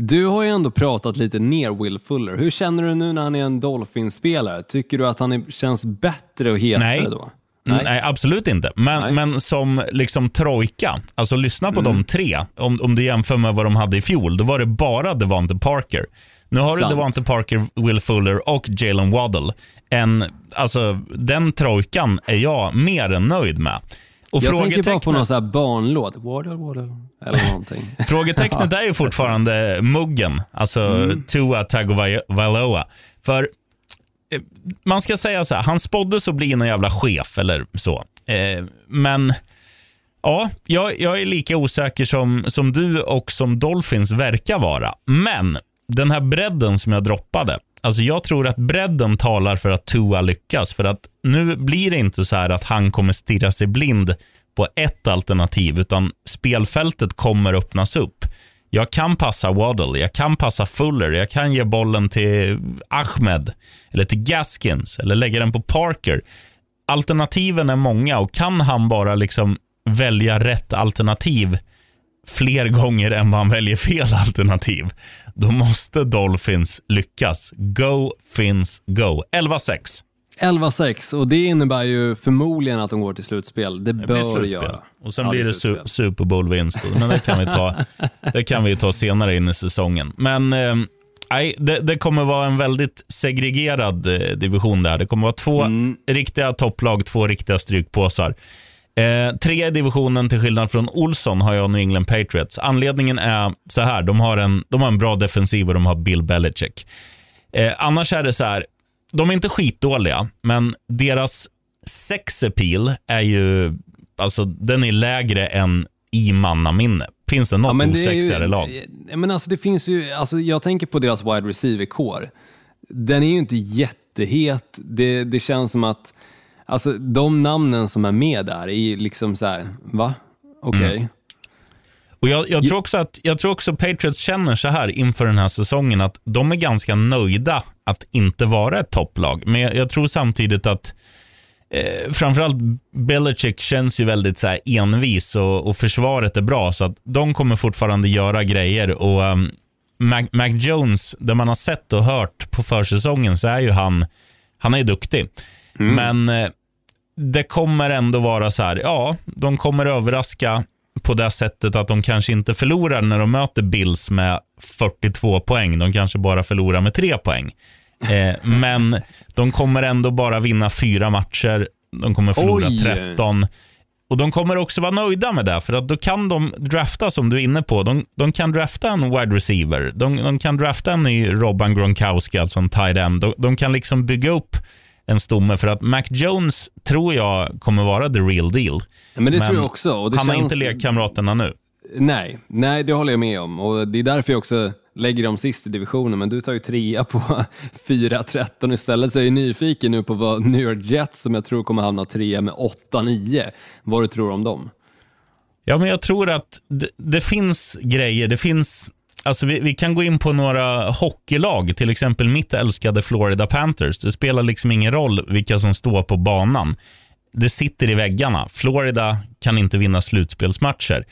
Du har ju ändå pratat lite ner Will Fuller. Hur känner du nu när han är en Dolphins-spelare? Tycker du att han är, känns bättre och hetare Nej. då? Nej. Nej, absolut inte. Men, Nej. men som liksom trojka, alltså lyssna på de tre. Om, om du jämför med vad de hade i fjol, då var det bara Devonte Parker. Nu har Sant. du Devonte Parker, Will Fuller och Jalen Waddle. En, alltså, den trojkan är jag mer än nöjd med. Och Jag tänker bara på någon sån här barnlåt. Waddle, waddle, eller någonting. Frågetecknet är ju fortfarande muggen, alltså Mm. Tua Tagovailoa. För eh, man ska säga så här, han spåddes att bli en jävla chef eller så. Eh, men ja, jag, jag är lika osäker som, som du och som Dolphins verkar vara. Men den här bredden som jag droppade, alltså jag tror att bredden talar för att Tua lyckas. För att nu blir det inte så här att han kommer stirra sig blind på ett alternativ, utan spelfältet kommer öppnas upp. Jag kan passa Waddle, jag kan passa Fuller, jag kan ge bollen till Ahmed eller till Gaskins eller lägga den på Parker. Alternativen är många och kan han bara liksom välja rätt alternativ fler gånger än vad han väljer fel alternativ, då måste Dolphins lyckas. Go, Fins, go. 11-6. 11-6 och det innebär ju förmodligen att de går till slutspel. Det Det bör slutspel. göra. Och sen Ja, blir det slutspel. Super Bowl-vinst. Men det kan, vi ta, det kan vi ta senare in i säsongen. Men eh, det, det kommer vara en väldigt segregerad eh, division där. Det kommer vara två Mm. riktiga topplag, två riktiga strykpåsar. Eh, tre i divisionen till skillnad från Olsson har jag New England Patriots. Anledningen är så här, de har en, de har en bra defensiv och de har Bill Belichick. Eh, annars är det så här, de är inte skitdåliga, men deras sex appeal är ju, alltså den är lägre än i mannaminne. Finns det något det är osexigare ju- lag? Ja, men alltså det finns ju, alltså jag tänker på deras wide receiver-core. Den är ju inte jättehet. Det, det känns som att, alltså de namnen som är med där är liksom så här, va? Okej. Mm. Och jag, jag, tror också att, jag tror också Patriots känner så här inför den här säsongen att de är ganska nöjda att inte vara ett topplag. Men jag, jag tror samtidigt att eh, framförallt Belichick känns ju väldigt så envis och, och försvaret är bra. Så att de kommer fortfarande göra grejer. Och um, Mac, Mac Jones, det man har sett och hört på försäsongen så är ju han, han är duktig. Men eh, det kommer ändå vara så här, ja, de kommer överraska på det sättet att de kanske inte förlorar när de möter Bills med 42 poäng. De kanske bara förlorar med 3 poäng. Eh, men de kommer ändå bara vinna fyra matcher. De kommer förlora Oj. 13. Och De kommer också vara nöjda med det, för att då kan de drafta, som du är inne på, de, de kan drafta en wide receiver. De, de kan drafta en ny Robban Gronkowski, alltså en tight end. De, de kan liksom bygga upp en stomme, för att Mac Jones tror jag kommer vara the real deal. Ja, men det Men tror jag också. Han har känns... inte lekkamraterna nu. Nej, nej, det håller jag med om. Och Det är därför jag också lägger dem sist i divisionen, men du tar ju trea på 4-13 istället. Så jag är nyfiken nu på vad New York Jets, som jag tror kommer hamna trea med 8-9, vad du tror om dem. Ja, men jag tror att det, det finns grejer. Det finns, alltså vi, vi kan gå in på några hockeylag, till exempel mitt älskade Florida Panthers. Det spelar liksom ingen roll vilka som står på banan. Det sitter i väggarna. Florida kan inte vinna slutspelsmatcher.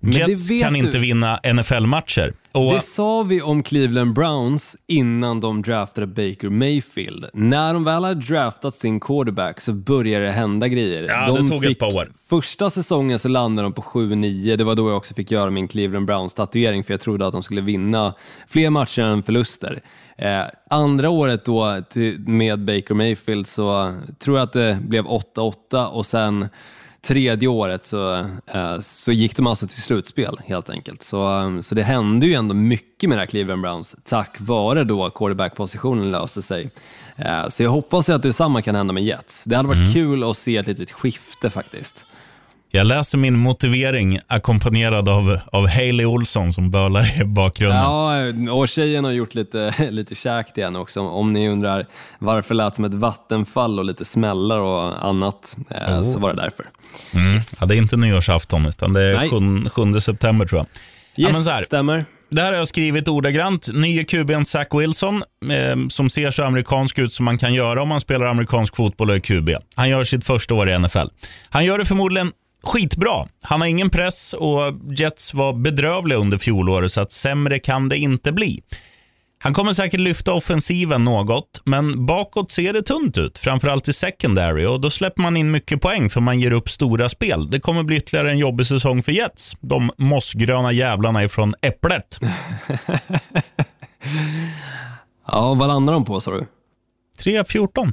Jets kan du. inte vinna NFL-matcher. Och Det sa vi om Cleveland Browns innan de draftade Baker Mayfield. När de väl hade draftat sin quarterback så började det hända grejer. Ja, de det tog ett par år. Första säsongen så landade de på 7-9. Det var då jag också fick göra min Cleveland Browns-tatuering för jag trodde att de skulle vinna fler matcher än förluster. Eh, andra året då till, med Baker Mayfield så tror jag att det blev 8-8 och sen tredje året så, eh, så gick de alltså till slutspel helt enkelt. Så, eh, så det hände ju ändå mycket med det här Cleveland Browns tack vare då quarterback-positionen löste sig. Eh, så jag hoppas att detsamma kan hända med Jets. Det hade varit Mm. kul att se ett litet skifte faktiskt. Jag läser min motivering ackompanjerad av, av Haley Olsson som bölar i bakgrunden. Ja, och tjejen har gjort lite, lite käk till henne också. Om ni undrar varför det lät som ett vattenfall och lite smällar och annat, eh, så var det därför. Mm. Ja, det är inte nyårsafton, utan det är Nej. 7, 7 september tror jag. Ja, Yes, men så här, stämmer. det här har jag skrivit ordagrant. Nye QBn Zach Wilson, eh, som ser så amerikansk ut som man kan göra om man spelar amerikansk fotboll och är QB. Han gör sitt första år i NFL. Han gör det förmodligen skitbra. Han har ingen press och Jets var bedrövliga under fjolåret, så att sämre kan det inte bli. Han kommer säkert lyfta offensiven något, men bakåt ser det tunt ut, framförallt i secondary. och Då släpper man in mycket poäng för man ger upp stora spel. Det kommer bli ytterligare en jobbig säsong för Jets. De mossgröna jävlarna ifrån Äpplet. Ja, vad landar de på sa du? 3-14.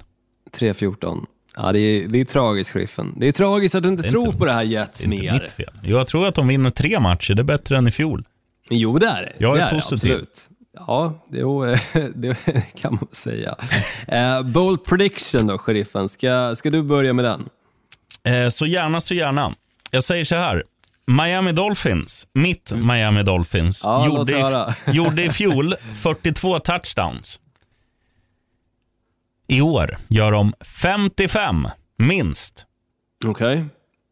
3-14. Ja, det är, det är tragiskt, Griffen. Det är tragiskt att du inte är tror inte- på det här Jets Det är inte mer. mitt fel. Jag tror att de vinner tre matcher. Det är bättre än i fjol. Jo, det är det. Jag är det det, positiv. absolut. Ja, det, det kan man säga. Eh, bold prediction då, sheriffen. Ska, ska du börja med den? Eh, så gärna, så gärna. Jag säger så här. Miami Dolphins, mitt Miami Dolphins, Ja, gjorde, i, gjorde i fjol 42 touchdowns. I år gör de 55, minst. Okej.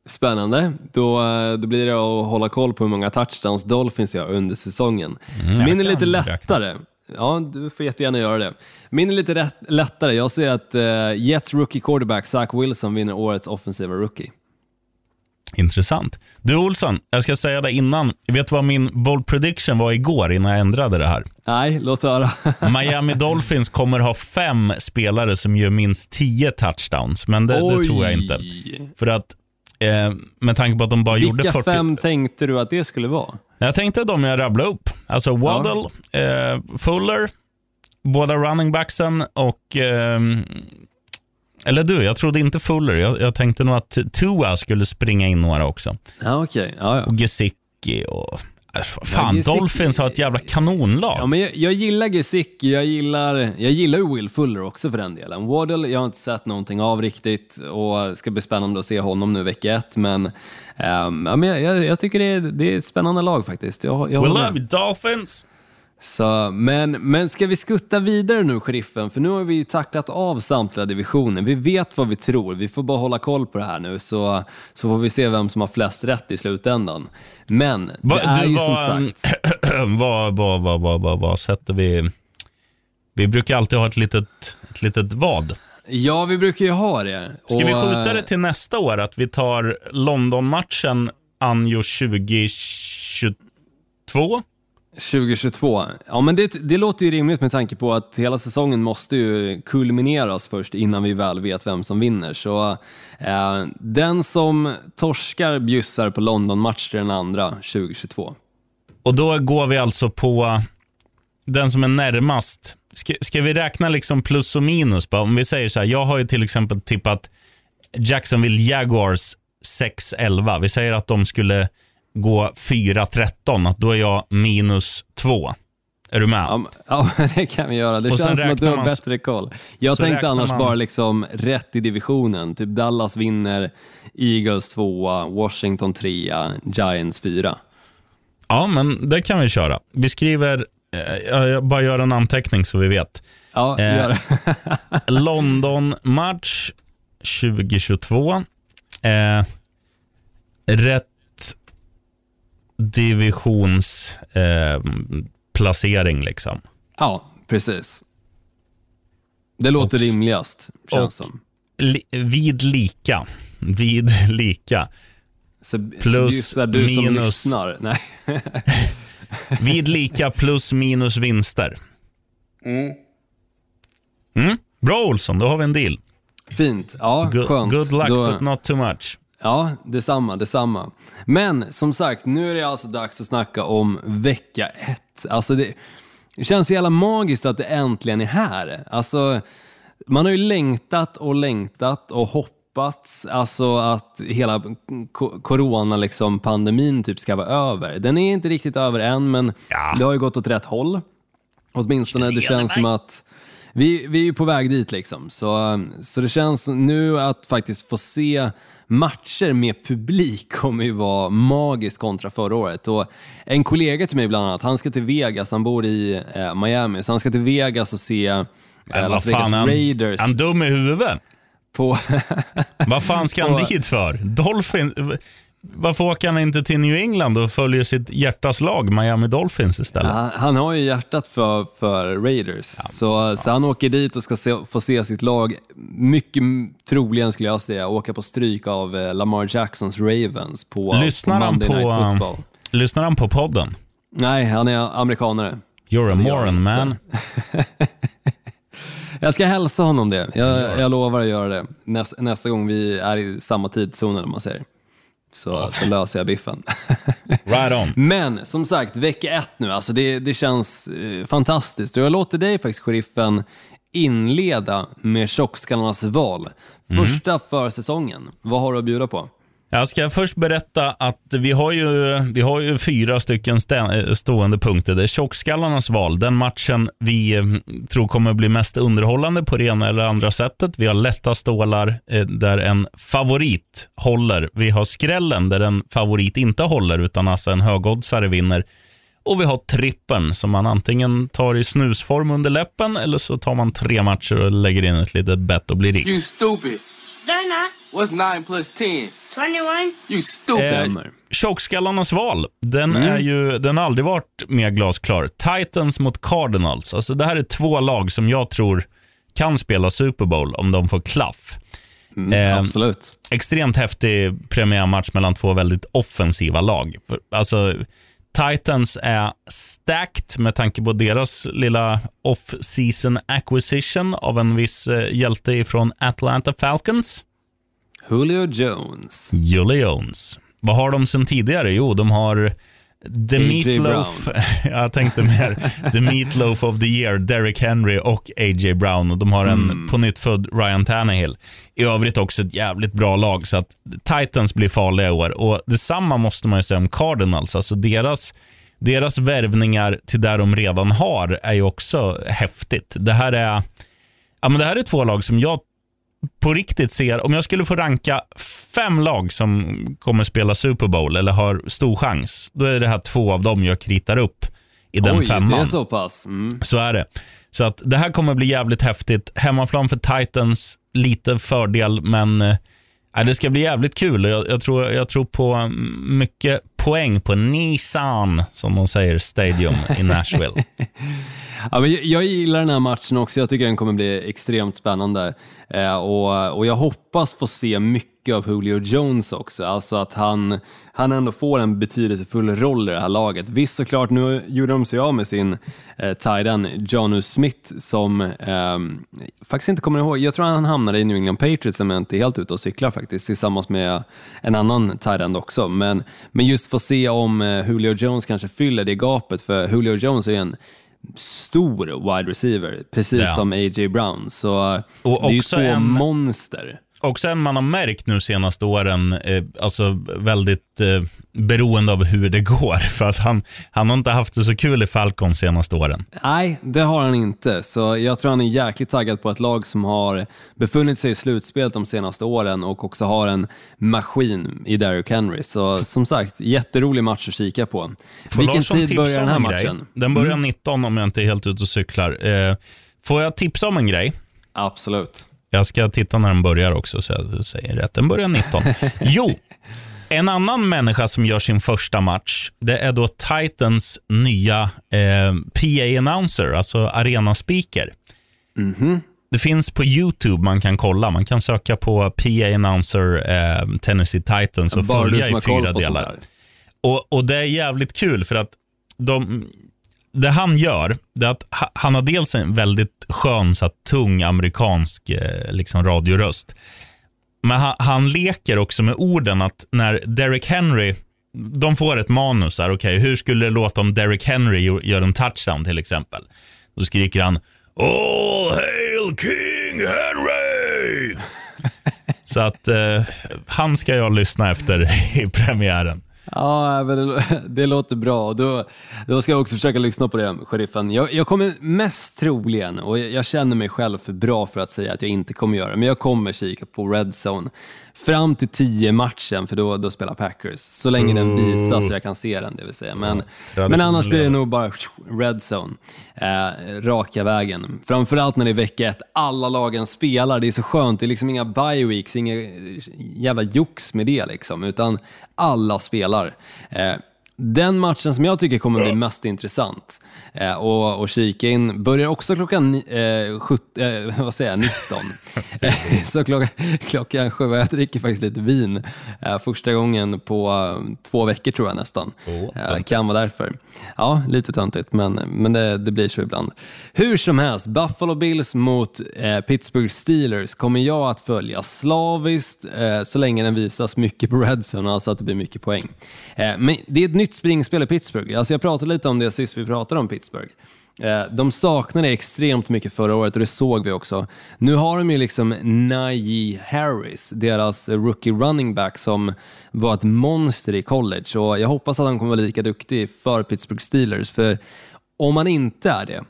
Spännande. Då, eh, då blir det att hålla koll på hur många touchdowns Dolphins gör under säsongen. Min är lite lättare. Ja, du får jättegärna göra det. Min är lite rätt, lättare. Jag ser att uh, Jets rookie quarterback Zach Wilson vinner årets offensiva rookie. Intressant. Du Olsson, jag ska säga det innan. Vet du vad min bold prediction var igår innan jag ändrade det här? Nej, låt höra. Miami Dolphins kommer ha fem spelare som gör minst 10 touchdowns, men det, det tror jag inte. För att eh, med tanke på att de bara gjorde Vilka 40... fem tänkte du att det skulle vara? Jag tänkte de jag rabblade upp. Alltså Waddle, eh, Fuller, båda running backsen och... Eh, eller du, jag trodde inte Fuller. Jag, jag tänkte nog att Tua skulle springa in några också. Ja, okej. Ja, ja. Och Gesicki och... Alltså, fan, Gesicki- Dolphins har ett jävla kanonlag. Ja, men jag, jag gillar Gesicki, jag gillar, jag gillar ju Will Fuller också för den delen. Waddle, jag har inte sett någonting av riktigt och ska bli spännande att se honom nu vecka ett, men, ehm, ja, men jag, jag, jag tycker det är, det är ett spännande lag faktiskt. Jag, jag We love you Dolphins! Så, men, men ska vi skutta vidare nu, sheriffen? För nu har vi tacklat av samtliga divisioner. Vi vet vad vi tror. Vi får bara hålla koll på det här nu, så, så får vi se vem som har flest rätt i slutändan. Men det Va, är du, ju vad, som sagt... vad, vad, vad, vad, vad, vad sätter vi... Vi brukar alltid ha ett litet, ett litet vad. Ja, vi brukar ju ha det. Ska vi Och, skjuta det eh, till nästa år? Att vi tar London-matchen anjo 2022? 2022. Ja, men det, det låter ju rimligt med tanke på att hela säsongen måste ju kulmineras först innan vi väl vet vem som vinner. Så eh, den som torskar bjussar på London-match till den andra 2022. Och då går vi alltså på den som är närmast. Ska, ska vi räkna liksom plus och minus? Bara? Om vi säger så här, jag har ju till exempel tippat Jacksonville Jaguars 6-11. Vi säger att de skulle gå 4-13, att då är jag minus 2. Är du med? Ja, det kan vi göra. Det Och känns som att du har man- bättre koll. Jag så tänkte annars man- bara liksom rätt i divisionen. Typ Dallas vinner, Eagles tvåa, Washington trea, Giants fyra. Ja, men det kan vi köra. Vi skriver, eh, jag- bara gör en anteckning så vi vet. Ja, Eh. London-match 2022. Eh, rätt divisionsplacering eh, placering liksom. ja, precis. Det låter Och- rimligast, känns och- som. Li, vid lika. Vid lika. Så, Plus, så du som minus. lyssnar. Nej. Vid lika plus minus vinster. Mm. Bra Olsson, då har vi en deal. Fint. Ja, Good, skönt. good luck Då- but not too much. Ja, detsamma, detsamma. Men som sagt, nu är det alltså dags att snacka om vecka ett. Alltså det, det känns så jävla magiskt att det äntligen är här. Alltså, man har ju längtat och längtat och hoppats alltså att hela corona liksom, pandemin typ ska vara över. Den är inte riktigt över än, men Ja. det har ju gått åt rätt håll. Åtminstone, det känns som att vi, vi är ju på väg dit liksom. Så, så det känns nu att faktiskt få se matcher med publik kommer ju vara magiskt kontra förra året. Och en kollega till mig bland annat, han ska till Vegas, han bor i eh, Miami, så han ska till Vegas och se eh, Las Vegas fan, Raiders han dum i huvudet. på... Vad fan ska han dit för? Dolphins? Varför åker han inte till New England och följer sitt hjärtas lag, Miami Dolphins istället? han, han har ju hjärtat för, för Raiders, så, så han åker dit och ska se, få se sitt lag, mycket troligen skulle jag säga, åka på stryk av eh, Lamar Jacksons Ravens på, Lyssnar på Monday på, Night Football. lyssnar han på podden? Nej, han är amerikanare. You're a moron man. Jag ska hälsa honom det. Jag, jag lovar att göra det nästa, nästa gång vi är i samma tidszon, om man säger. Så, så löser jag biffen. Right on. Men som sagt, vecka ett nu, alltså det, det känns eh, fantastiskt. Och jag låter dig faktiskt, sheriffen, inleda med tjockskallarnas val. Mm. Första försäsongen. Vad har du att bjuda på? Jag ska först berätta att vi har ju, vi har ju fyra stycken stä- eh, stående punkter. Det är tjockskallarnas val, den matchen vi eh, tror kommer bli mest underhållande på det ena eller andra sättet. Vi har lätta stålar eh, där en favorit håller. Vi har skrällen där en favorit inte håller, utan alltså en högoddsare vinner. Och vi har trippen som man antingen tar i snusform under läppen eller så tar man tre matcher och lägger in ett litet bett och blir rik. You stupid. They're not. What's 9 plus 10? 21. You stupid. Eh. Tjockskallarnas val, den, är ju, den har aldrig varit mer glasklar. Titans mot Cardinals. Alltså det här är två lag som jag tror kan spela Super Bowl om de får klaff. Eh, Absolut. extremt häftig premiärmatch mellan två väldigt offensiva lag. Alltså, Titans är stacked med tanke på deras lilla off-season acquisition av en viss eh, hjälte ifrån Atlanta Falcons. Julio Jones. Julie Jones. Vad har de sen tidigare? Jo, de har The. Meatloaf. Jag tänkte mer The Meatloaf of the Year, Derrick Henry och A.J. Brown. Och de har en på nytt född Ryan Tannehill. I övrigt också ett jävligt bra lag, så att Titans blir farliga i år. Och Detsamma måste man ju säga om Cardinals. Alltså deras, deras värvningar till där de redan har är ju också häftigt. Det här är, ja, men det här är två lag som jag på riktigt ser, om jag skulle få ranka fem lag som kommer spela Super Bowl eller har stor chans, då är det här två av dem jag kritar upp i den Oj, femman. det är så pass. Mm. Så är det. Så att det här kommer bli jävligt häftigt. Hemmaplan för Titans, lite fördel, men eh, det ska bli jävligt kul. Jag, jag, tror, jag tror på mm, mycket poäng på Nissan, som de säger, Stadium i Nashville. Ja, men jag, jag gillar den här matchen också. Jag tycker den kommer bli extremt spännande. Eh, och, och jag hoppas få se mycket av Julio Jones också. Alltså att han, han ändå får en betydelsefull roll i det här laget. Visst såklart, nu gjorde de sig av med sin eh, tight Jonu Smith som eh, faktiskt inte kommer ihåg. Jag tror han hamnade i New England Patriots om jag inte är helt ute och cyklar faktiskt tillsammans med en annan tight end också. Men, men just få se om eh, Julio Jones kanske fyller det gapet för Julio Jones är ju en stor wide receiver, precis Ja. som A.J. Brown. Så Och det är ju två en- monster. Också en man har märkt nu senaste åren, eh, alltså väldigt eh, beroende av hur det går. För att han, han har inte haft det så kul i Falcon senaste åren. Nej, det har han inte. Så jag tror han är jäkligt taggad på ett lag som har befunnit sig i slutspelet de senaste åren och också har en maskin i Derrick Henry. Så som sagt, jätterolig match att kika på. Får Vilken Larsson tid börjar den här en matchen? Mm. Grej? Den börjar 19 om jag inte är helt ute och cyklar. Eh, får jag tipsa om en grej? Absolut. Jag ska titta när den börjar också, så jag säger rätt. Den börjar 19. jo, en annan människa som gör sin första match, det är då Titans nya eh, PA-announcer, alltså arenaspeaker. det finns på YouTube man kan kolla. Man kan söka på PA Announcer eh, Tennessee Titans och Bara följa i fyra delar. Och, och det är jävligt kul för att de, det han gör, det är att han har dels en väldigt skön, så här, tung amerikansk eh, liksom, radioröst. Men han, han leker också med orden att när Derek Henry, de får ett manus här, okej, hur skulle det låta om Derek Henry gör- gör en touchdown till exempel? Då skriker han All hail King Henry! Så att eh, han ska jag lyssna efter i premiären. Ja, men det, det låter bra. Då, då ska jag också försöka lyssna på det, sheriffen. Jag, jag kommer mest troligen, och jag, jag känner mig själv för bra för att säga att jag inte kommer göra det, men jag kommer kika på Red Zone fram till 10 matchen, för då, då spelar Packers. Så länge den visas så jag kan se den, det vill säga. Men, tradition men annars blir det nog bara Red Zone, eh, raka vägen. Framförallt när det är vecka ett, alla lagen spelar, det är så skönt. Det är liksom inga bye weeks, inga jävla jox med det liksom, utan alla spelar. Eh, den matchen som jag tycker kommer bli mest intressant eh, och, och kika in börjar också klockan eh, sjut- eh, vad säger jag, 19. Eh, så klockan, klockan sju, jag dricker faktiskt lite vin eh, första gången på eh, två veckor tror jag nästan. eh, kan vara därför. Ja, lite töntigt men, men det, det blir så ibland. Hur som helst, Buffalo Bills mot Pittsburgh Steelers kommer jag att följa slaviskt så länge den visas mycket på Redzone, alltså att det blir mycket poäng. Men det är ett nytt springspel i Pittsburgh. Alltså jag pratade lite om det sist vi pratade om Pittsburgh. Eh, de saknade extremt mycket förra året och det såg vi också. Nu har de ju liksom Najee Harris, deras rookie running back som var ett monster i college och jag hoppas att han kommer vara lika duktig för Pittsburgh Steelers för om han inte är det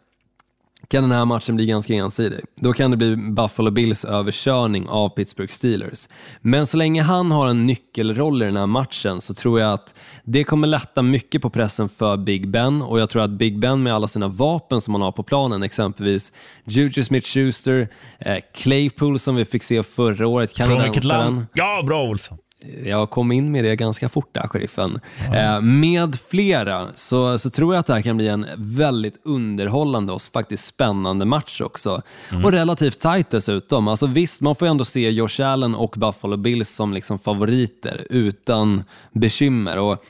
kan den här matchen bli ganska ensidig. Då kan det bli Buffalo Bills överkörning av Pittsburgh Steelers. Men så länge han har en nyckelroll i den här matchen så tror jag att det kommer lätta mycket på pressen för Big Ben och jag tror att Big Ben med alla sina vapen som han har på planen, exempelvis Juju Smith-Schuster, eh, Claypool som vi fick se förra året, Från vilket kanadensaren. land? Ja, bra Olsson. Jag kom in med det ganska fort där, sheriffen. Eh, med flera så, så tror jag att det här kan bli en väldigt underhållande och faktiskt spännande match också. Och relativt tight dessutom. Alltså visst, man får ju ändå se Josh Allen och Buffalo Bills som liksom favoriter utan bekymmer. Och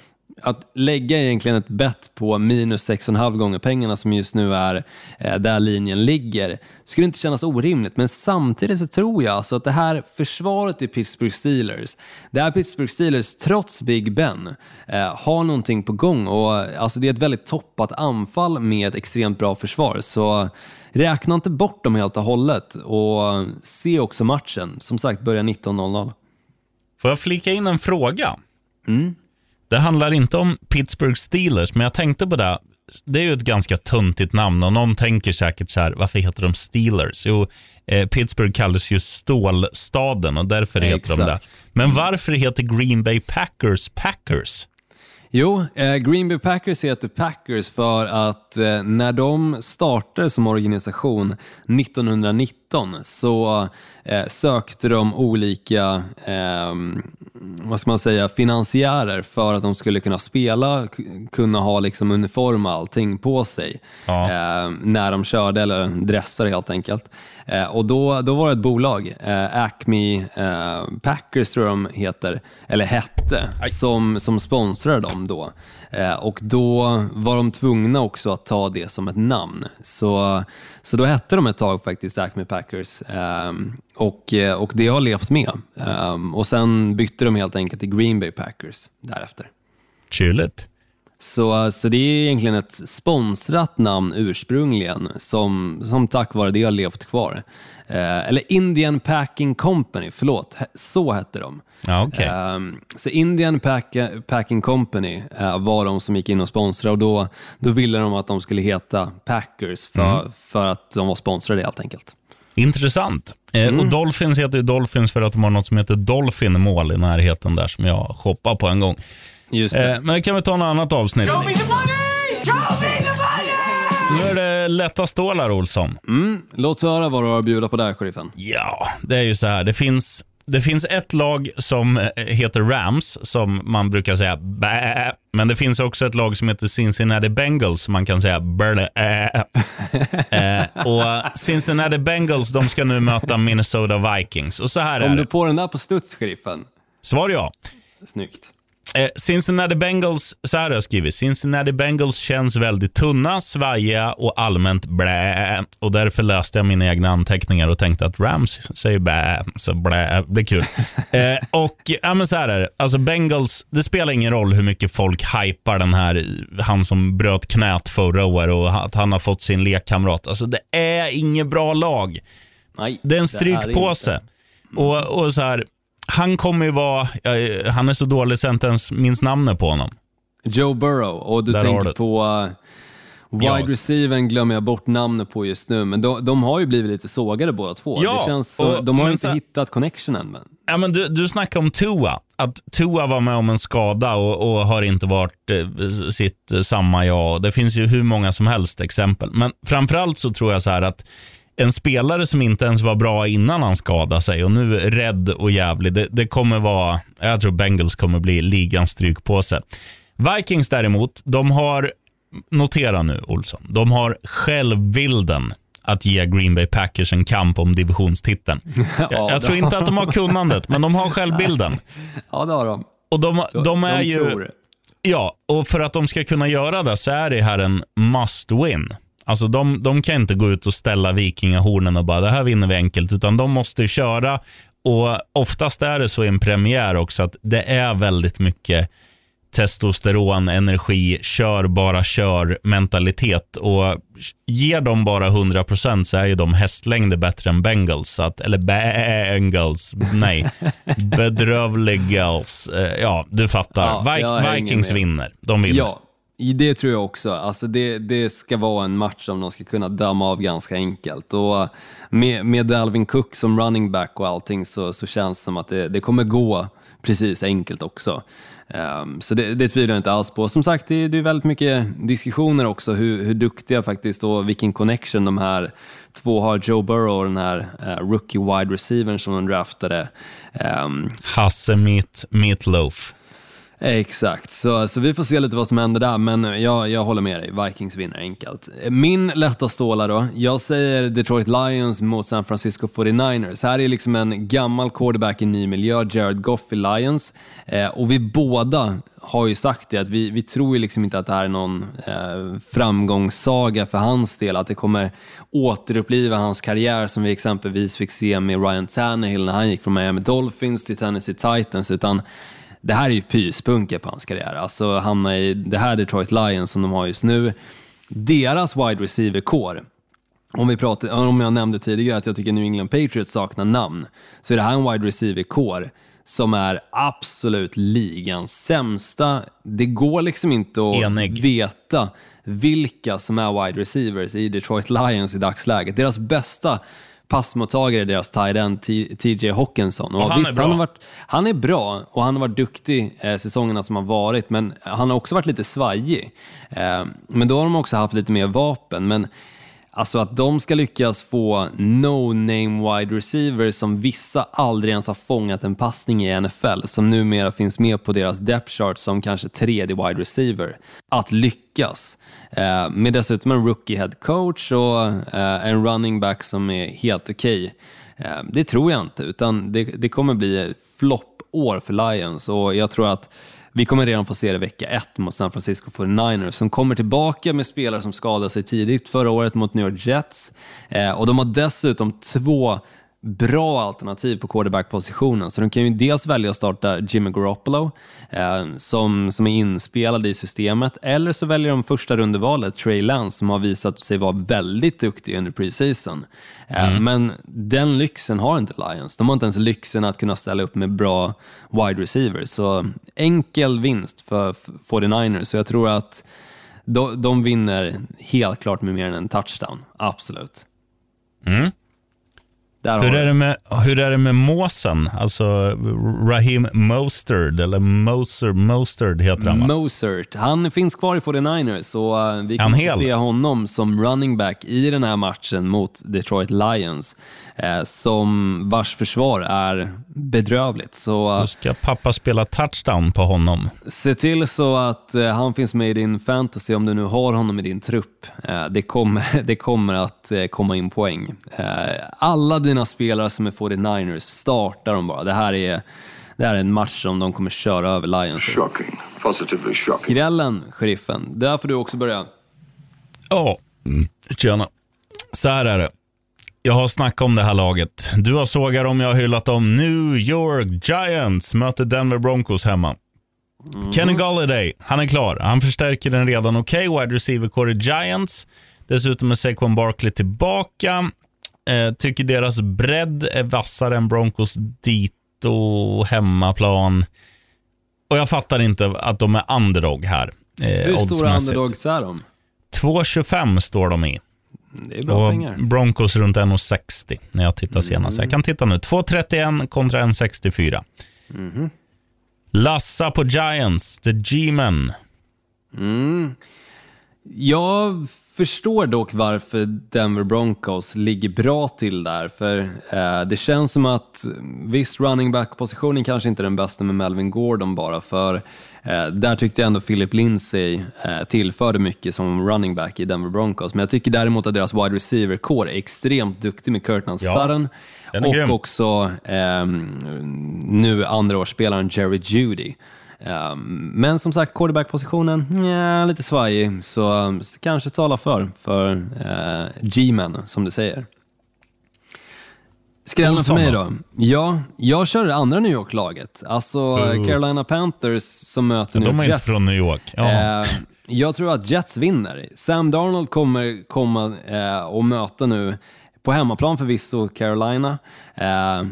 att lägga egentligen ett bett på minus 6,5 gånger pengarna som just nu är eh, där linjen ligger skulle inte kännas orimligt. Men samtidigt så tror jag alltså att det här försvaret i Pittsburgh Steelers, det här Pittsburgh Steelers trots Big Ben eh, har någonting på gång och alltså det är ett väldigt toppat anfall med ett extremt bra försvar. Så räkna inte bort dem helt och hållet och se också matchen. Som sagt, börjar 19.00. Får jag flika in en fråga? Det handlar inte om Pittsburgh Steelers, men jag tänkte på det. Det är ju ett ganska töntigt namn och någon tänker säkert så här, varför heter de Steelers? Jo, eh, Pittsburgh kallas ju stålstaden och därför heter de det. Exakt. Men varför heter Green Bay Packers Packers? Jo, eh, Green Bay Packers heter Packers för att eh, när de startade som organisation 1919 så eh, sökte de olika, eh, vad ska man säga, finansiärer för att de skulle kunna spela, kunna ha liksom uniform och allting på sig Ja. eh, när de körde, eller dressade helt enkelt. Eh, och då, då var det ett bolag, eh, Acme Packers tror jag de heter, eller hette, som, som sponsrade dem då. Eh, och då var de tvungna också att ta det som ett namn. Så, så då hette de ett tag faktiskt Acme Packers. Eh, och, eh, och det har levt med. Eh, och sen bytte de helt enkelt till Green Bay Packers därefter. Chilligt. Så, så det är egentligen ett sponsrat namn ursprungligen som, som tack vare det har levt kvar. Eh, eller Indian Packing Company, förlåt, så hette de. Ja, okej. Ehm, så Indian Pack, Packing Company eh, var de som gick in och sponsrade och då, då ville de att de skulle heta Packers för, för att de var sponsrade helt enkelt. Intressant. Eh, Och Dolphins heter ju Dolphins för att de har något som heter Dolphin Mall i närheten där som jag shoppade på en gång. Just det. Eh, men det kan vi ta något annat avsnitt. Nu är det lätta stålar, Olsson. Mm, låt höra vad du har att bjuda på där, sheriffen. Ja, det är ju så här. Det finns det finns ett lag som eh, heter Rams, som man brukar säga bä. Men det finns också ett lag som heter Cincinnati Bengals, som man kan säga blä. eh, och Cincinnati Bengals de ska nu möta Minnesota Vikings. Och så här Kom är du det. på den där på studs, sheriffen? Svar ja. Snyggt. Eh, Cincinnati Bengals, så här har jag skrivit. Cincinnati Bengals känns väldigt tunna, svajiga och allmänt blä. Och därför läste jag mina egna anteckningar och tänkte att Rams säger blä, så blä, det är kul. eh, och ja, men så här är det. Alltså Bengals, det spelar ingen roll hur mycket folk hypar den här, han som bröt knät förra året och att han har fått sin lekkamrat. Alltså det är inget bra lag. Nej, Det är en strykpåse. och, och så här, han kommer ju vara, han är så dålig så jag inte ens minns namnet på honom. Joe Burrow, och du Där tänker på uh, wide Ja. receivern glömmer jag bort namnet på just nu, men de, de har ju blivit lite sågade båda två. Ja, det känns så, och- de har inte så- hittat connectionen. Men. Ja, men du, du snackade om Tua. Att Tua var med om en skada och, och har inte varit eh, sitt eh, samma jag. Det finns ju hur många som helst exempel. Men framförallt så tror jag så här att en spelare som inte ens var bra innan han skadade sig och nu rädd och jävlig, det, det kommer vara, jag tror Bengals kommer bli ligans strykpåse. Vikings däremot, de har, notera nu Olsson, de har självbilden att ge Green Bay Packers en kamp om divisionstiteln. Jag, Ja, jag tror inte att de har kunnandet, men de har självbilden. Ja, det har de. Och de, de är de ju... Ja, och för att de ska kunna göra det så är det här en must win. Alltså de, de kan inte gå ut och ställa vikingahornen och bara det här vinner vi enkelt, utan de måste köra. Och Oftast är det så i en premiär också att det är väldigt mycket testosteron, energi, kör bara kör mentalitet. Och ger de bara 100% så är ju de hästlängder bättre än Bengals. Så att, eller Bengals, nej. Bedrövligals. Eh, Ja, du fattar. Ja, Vi- jag hänger Vikings vinner. De vinner. Ja, i det tror jag också. Alltså det, det ska vara en match som de ska kunna damma av ganska enkelt. Och eh, med, med Dalvin Cook som running back och allting så, så känns det som att det, det kommer gå precis enkelt också. Um, så det, det tvivlar jag inte alls på. Som sagt, det, det är väldigt mycket diskussioner också hur, hur duktiga faktiskt och vilken connection de här två har. Joe Burrow och den här uh, rookie wide receivern som de draftade. Um, Hasse Meat, Loaf. Exakt, så, så vi får se lite vad som händer där, men jag, jag håller med dig. Vikings vinner enkelt. Min lätta stålar då, jag säger Detroit Lions mot San Francisco 49ers. Här är liksom en gammal quarterback i ny miljö, Jared Goff i Lions, eh, och vi båda har ju sagt det, att vi, vi tror ju liksom inte att det här är någon eh, framgångssaga för hans del, att det kommer återuppliva hans karriär som vi exempelvis fick se med Ryan Tannehill när han gick från Miami Dolphins till Tennessee Titans, utan det här är ju pyspunka på hans karriär. Alltså hamna i det här Detroit Lions som de har just nu. Deras wide receiver-core, om, vi pratar, om jag nämnde tidigare att jag tycker New England Patriots saknar namn, så är det här en wide receiver-core som är absolut ligans sämsta. Det går liksom inte att Enig. veta vilka som är wide receivers i Detroit Lions i dagsläget. Deras bästa passmottagare är deras tight end T- TJ Hawkinson. Och han är visst, bra. Han har, varit, han är bra och han har varit duktig eh, säsongerna som har varit, men han har också varit lite svajig. Eh, men då har de också haft lite mer vapen. Men Alltså att de ska lyckas få no-name wide receivers som vissa aldrig ens har fångat en passning i NFL, som numera finns med på deras depth chart som kanske tredje wide receiver. Att lyckas. Eh, med dessutom en rookie head coach och eh, en running back som är helt okej. Eh, det tror jag inte, utan det, det kommer bli floppår för Lions och jag tror att vi kommer redan få se det vecka ett mot San Francisco 49ers som kommer tillbaka med spelare som skadade sig tidigt förra året mot New York Jets. Eh, och de har dessutom två bra alternativ på quarterback-positionen. Så de kan ju dels välja att starta Jimmy Garoppolo eh, som, som är inspelad i systemet, eller så väljer de första rundevalet Trey Lance som har visat sig vara väldigt duktig under preseason. Eh, Men den lyxen har inte Lions. De har inte ens lyxen att kunna ställa upp med bra wide receivers. Så enkel vinst för 49ers, så jag tror att de, de vinner helt klart med mer än en touchdown. Absolut. Mm. Hur är, det med, hur är det med måsen? Alltså Raheem Mostert, eller Moser, Mostert heter han va? Mozart, han finns kvar i 49ers och eh, vi kommer få se honom som running back i den här matchen mot Detroit Lions. Eh, som vars försvar är bedrövligt. Så Då ska pappa spela touchdown på honom. se till så att eh, han finns med i din fantasy om du nu har honom i din trupp. Eh, det, kommer, det kommer att eh, komma in poäng. Eh, alla dina spelare som är 49ers, startar dem bara. Det här är, det här är en match som de kommer köra över Lions. Shocking. Positively shocking. Skrällen, sheriffen. Där får du också börja. Ja, tjena. Så här är det. Jag har snackat om det här laget. Du har sågat dem, jag har hyllat dem. New York Giants möter Denver Broncos hemma. Kenny Galladay, han är klar. Han förstärker den redan okej okay. wide receiver core Giants. Dessutom är Saquon Barkley tillbaka. Eh, tycker deras bredd är vassare än Broncos dito hemmaplan. Och jag fattar inte att de är underdog här. Eh, Hur stora underdogs är de? 2,25 står de i. Det är bra Och pengar. Broncos runt 1,60 när jag tittar senast. Jag kan titta nu. 2,31 kontra 1,64. Lassa på Giants, the G-men. Jag förstår dock varför Denver Broncos ligger bra till där, för eh, det känns som att visst, running back-positionen kanske inte är den bästa med Melvin Gordon bara, för där tyckte jag ändå Philip Lindsay eh, tillförde mycket som running back i Denver Broncos, men jag tycker däremot att deras wide receiver-core är extremt duktig med Kurtland Ja, Sutton och grym. också ehm, nu andraårsspelaren Jerry Judy. Ehm, men som sagt, quarterback-positionen, nja, lite svajig, så, så kanske talar för, för uh, G-men, som du säger. Skrällen för mig då? Ja, jag kör det andra New York-laget. Alltså Oh. Carolina Panthers som möter New De är York inte Jets. från New York. Ja. Eh, jag tror att Jets vinner. Sam Darnold kommer komma eh, och möta nu på hemmaplan förvisso Carolina. Eh,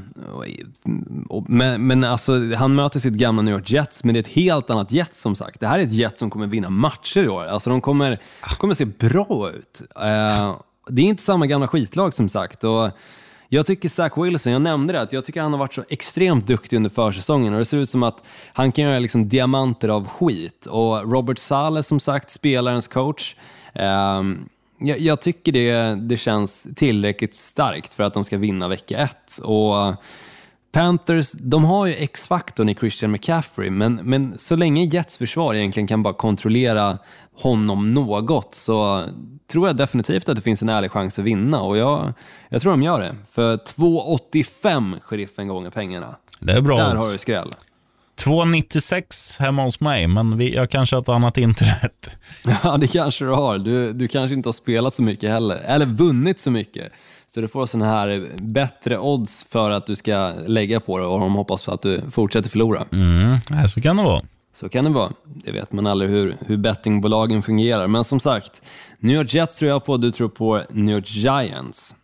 och- men men alltså, han möter sitt gamla New York Jets, men det är ett helt annat Jets som sagt. Det här är ett Jets som kommer vinna matcher i år. Alltså, de kommer, kommer se bra ut. Eh, det är inte samma gamla skitlag som sagt. Och jag tycker Zach Wilson, jag nämnde det, att jag tycker han har varit så extremt duktig under försäsongen och det ser ut som att han kan göra liksom diamanter av skit. Och Robert Saleh som sagt, spelarens coach. um, jag, jag tycker det, det känns tillräckligt starkt för att de ska vinna vecka ett. Och Panthers, de har ju X-faktorn i Christian McCaffrey, men, men så länge Jets försvar egentligen kan bara kontrollera honom något så tror jag definitivt att det finns en ärlig chans att vinna och jag, jag tror de gör det. För 2,85 sheriffen gånger pengarna. Det är bra Där har du skräll. 2,96 hemma hos mig, men vi, jag kanske har ett annat internet. Ja, det kanske du har. Du, du kanske inte har spelat så mycket heller, eller vunnit så mycket. Så du får sådana här bättre odds för att du ska lägga på det och de hoppas på att du fortsätter förlora. Mm, så kan det vara. Så kan det vara. Det vet man aldrig hur, hur bettingbolagen fungerar. Men som sagt, New York Jets tror jag på, du tror på New York Giants.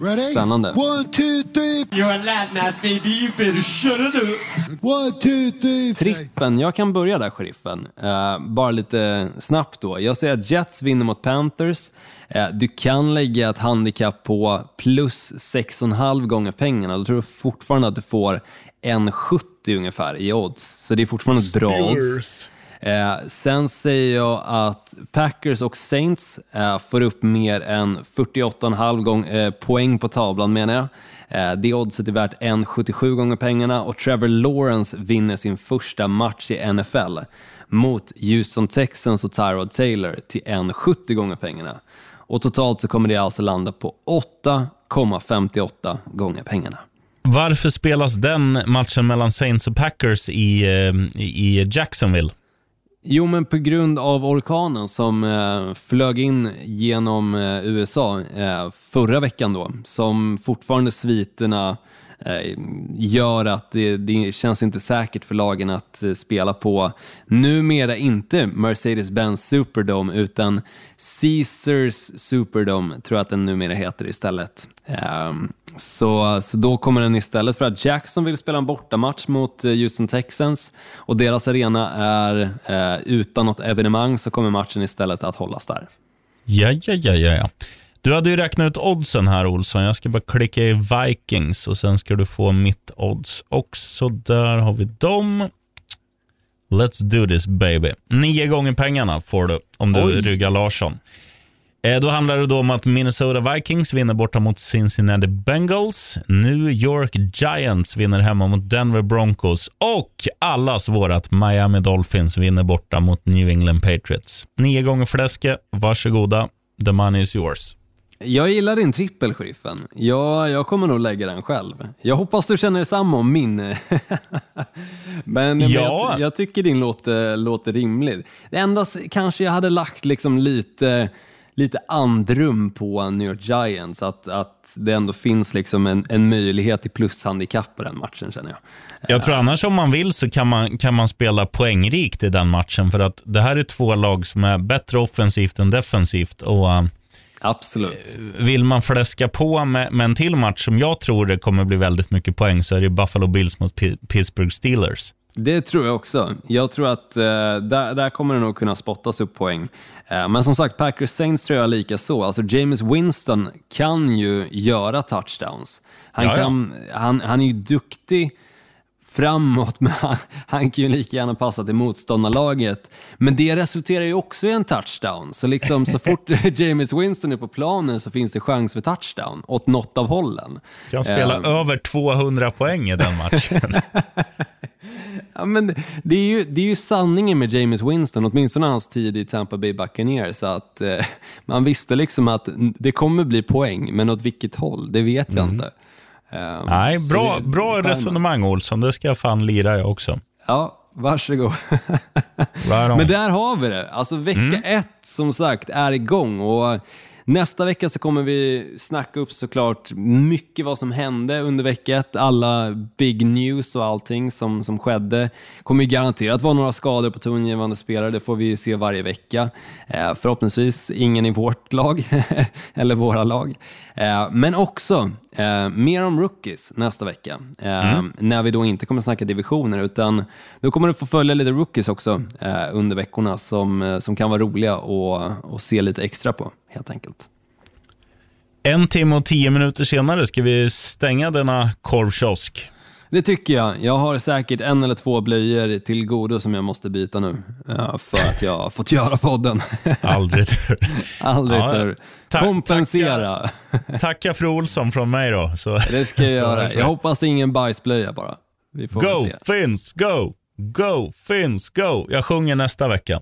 Ready? Spännande. One, two, three. You're a lad, baby. You better shut it up. One, two, three. Trippen, jag kan börja där sheriffen. Eh, bara lite snabbt då. Jag säger att Jets vinner mot Panthers. Eh, du kan lägga ett handikapp på plus 6,5 gånger pengarna. Då tror jag fortfarande att du får 1,70 ungefär i odds. Så det är fortfarande ett bra odds. Eh, sen säger jag att Packers och Saints eh, får upp mer än 48,5 gång, eh, poäng på tavlan menar jag. Det oddset är värt 1,77 gånger pengarna och Trevor Lawrence vinner sin första match i NFL mot Houston Texans och Tyrod Taylor till 1,70 gånger pengarna. Och totalt så kommer det alltså landa på 8,58 gånger pengarna. Varför spelas den matchen mellan Saints och Packers i, eh, i Jacksonville? Jo, men på grund av orkanen som eh, flög in genom eh, USA eh, förra veckan då, som fortfarande sviterna Eh, gör att det, det känns inte säkert för lagen att eh, spela på numera inte Mercedes-Benz Superdome utan Caesars Superdome tror jag att den numera heter istället. Ehm, så, så då kommer den istället för att Jackson vill spela en bortamatch mot eh, Houston Texans och deras arena är utan något evenemang så kommer matchen istället att hållas där. Ja, ja, ja, ja. Du hade ju räknat ut oddsen här, Olsson. Jag ska bara klicka i Vikings och sen ska du få mitt odds också. Där har vi dem. Let's do this baby. Nio gånger pengarna får du om du Oj. ryggar Larsson. Eh, Då handlar det då om att Minnesota Vikings vinner borta mot Cincinnati Bengals. New York Giants vinner hemma mot Denver Broncos. Och allas vårat Miami Dolphins vinner borta mot New England Patriots. Nio gånger fläske, varsågoda. The money is yours. Jag gillar din trippel, sheriffen. Ja, jag kommer nog lägga den själv. Jag hoppas du känner detsamma om min. men Ja. jag, jag tycker din låter, låter rimlig. Det enda kanske jag hade lagt liksom lite, lite andrum på New York Giants, att, att det ändå finns liksom en, en möjlighet till plushandikapp på den matchen känner jag. Jag tror annars om man vill så kan man, kan man spela poängrikt i den matchen. För att det här är två lag som är bättre offensivt än defensivt. Och eh, Absolut. Vill man fläska på med, med en till match som jag tror det kommer bli väldigt mycket poäng så är det Buffalo Bills mot P- Pittsburgh Steelers. Det tror jag också. Jag tror att eh, där, där kommer det nog kunna spottas upp poäng. Eh, men som sagt, Packers Saints tror jag lika så. Alltså James Winston kan ju göra touchdowns. Han, kan, han, han är ju duktig framåt, men han, han kan ju lika gärna passa till motståndarlaget. Men det resulterar ju också i en touchdown. Så liksom så fort James Winston är på planen så finns det chans för touchdown åt något av hållen. Kan spela Eh, över 200 poäng i den matchen. Ja, men det, är ju, det är ju sanningen med James Winston, åtminstone hans tid i Tampa Bay Buccaneers. Så att, eh, man visste liksom att det kommer bli poäng, men åt vilket håll, det vet jag inte. Eh, Nej, bra, bra resonemang Olsson. Det ska jag fan lira jag också. Ja, varsågod. Right on. Men där har vi det. Alltså vecka ett, som sagt, är igång. Och nästa vecka så kommer vi snacka upp såklart mycket vad som hände under vecka ett. Alla big news och allting som, som skedde. kommer ju garanterat vara några skador på tongivande spelare. Det får vi ju se varje vecka. Eh, förhoppningsvis ingen i vårt lag, eller våra lag. Eh, men också eh, mer om rookies nästa vecka. Eh, När vi då inte kommer snacka divisioner, utan då kommer du få följa lite rookies också eh, under veckorna som, eh, som kan vara roliga och, och se lite extra på, helt enkelt. En timme och tio minuter senare ska vi stänga denna korvkiosk. Det tycker jag. Jag har säkert en eller två blöjor till godo som jag måste byta nu eh, för att jag har fått göra podden. Aldrig tur. Aldrig Ja, tur. tack- Kompensera. Tacka för Olsson från mig då. Så, Det ska jag göra. Jag hoppas det är ingen bajsblöja bara. Vi får Go se. Finns, go! Go Finns, go! Jag sjunger nästa vecka.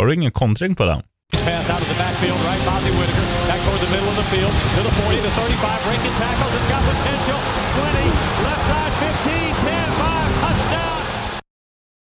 Har du ingen kontring på den? Pass out of the backfield, right? Whitaker back toward the middle of the field to the 40, the 35, breaking tackles. It's got potential. 20, left side,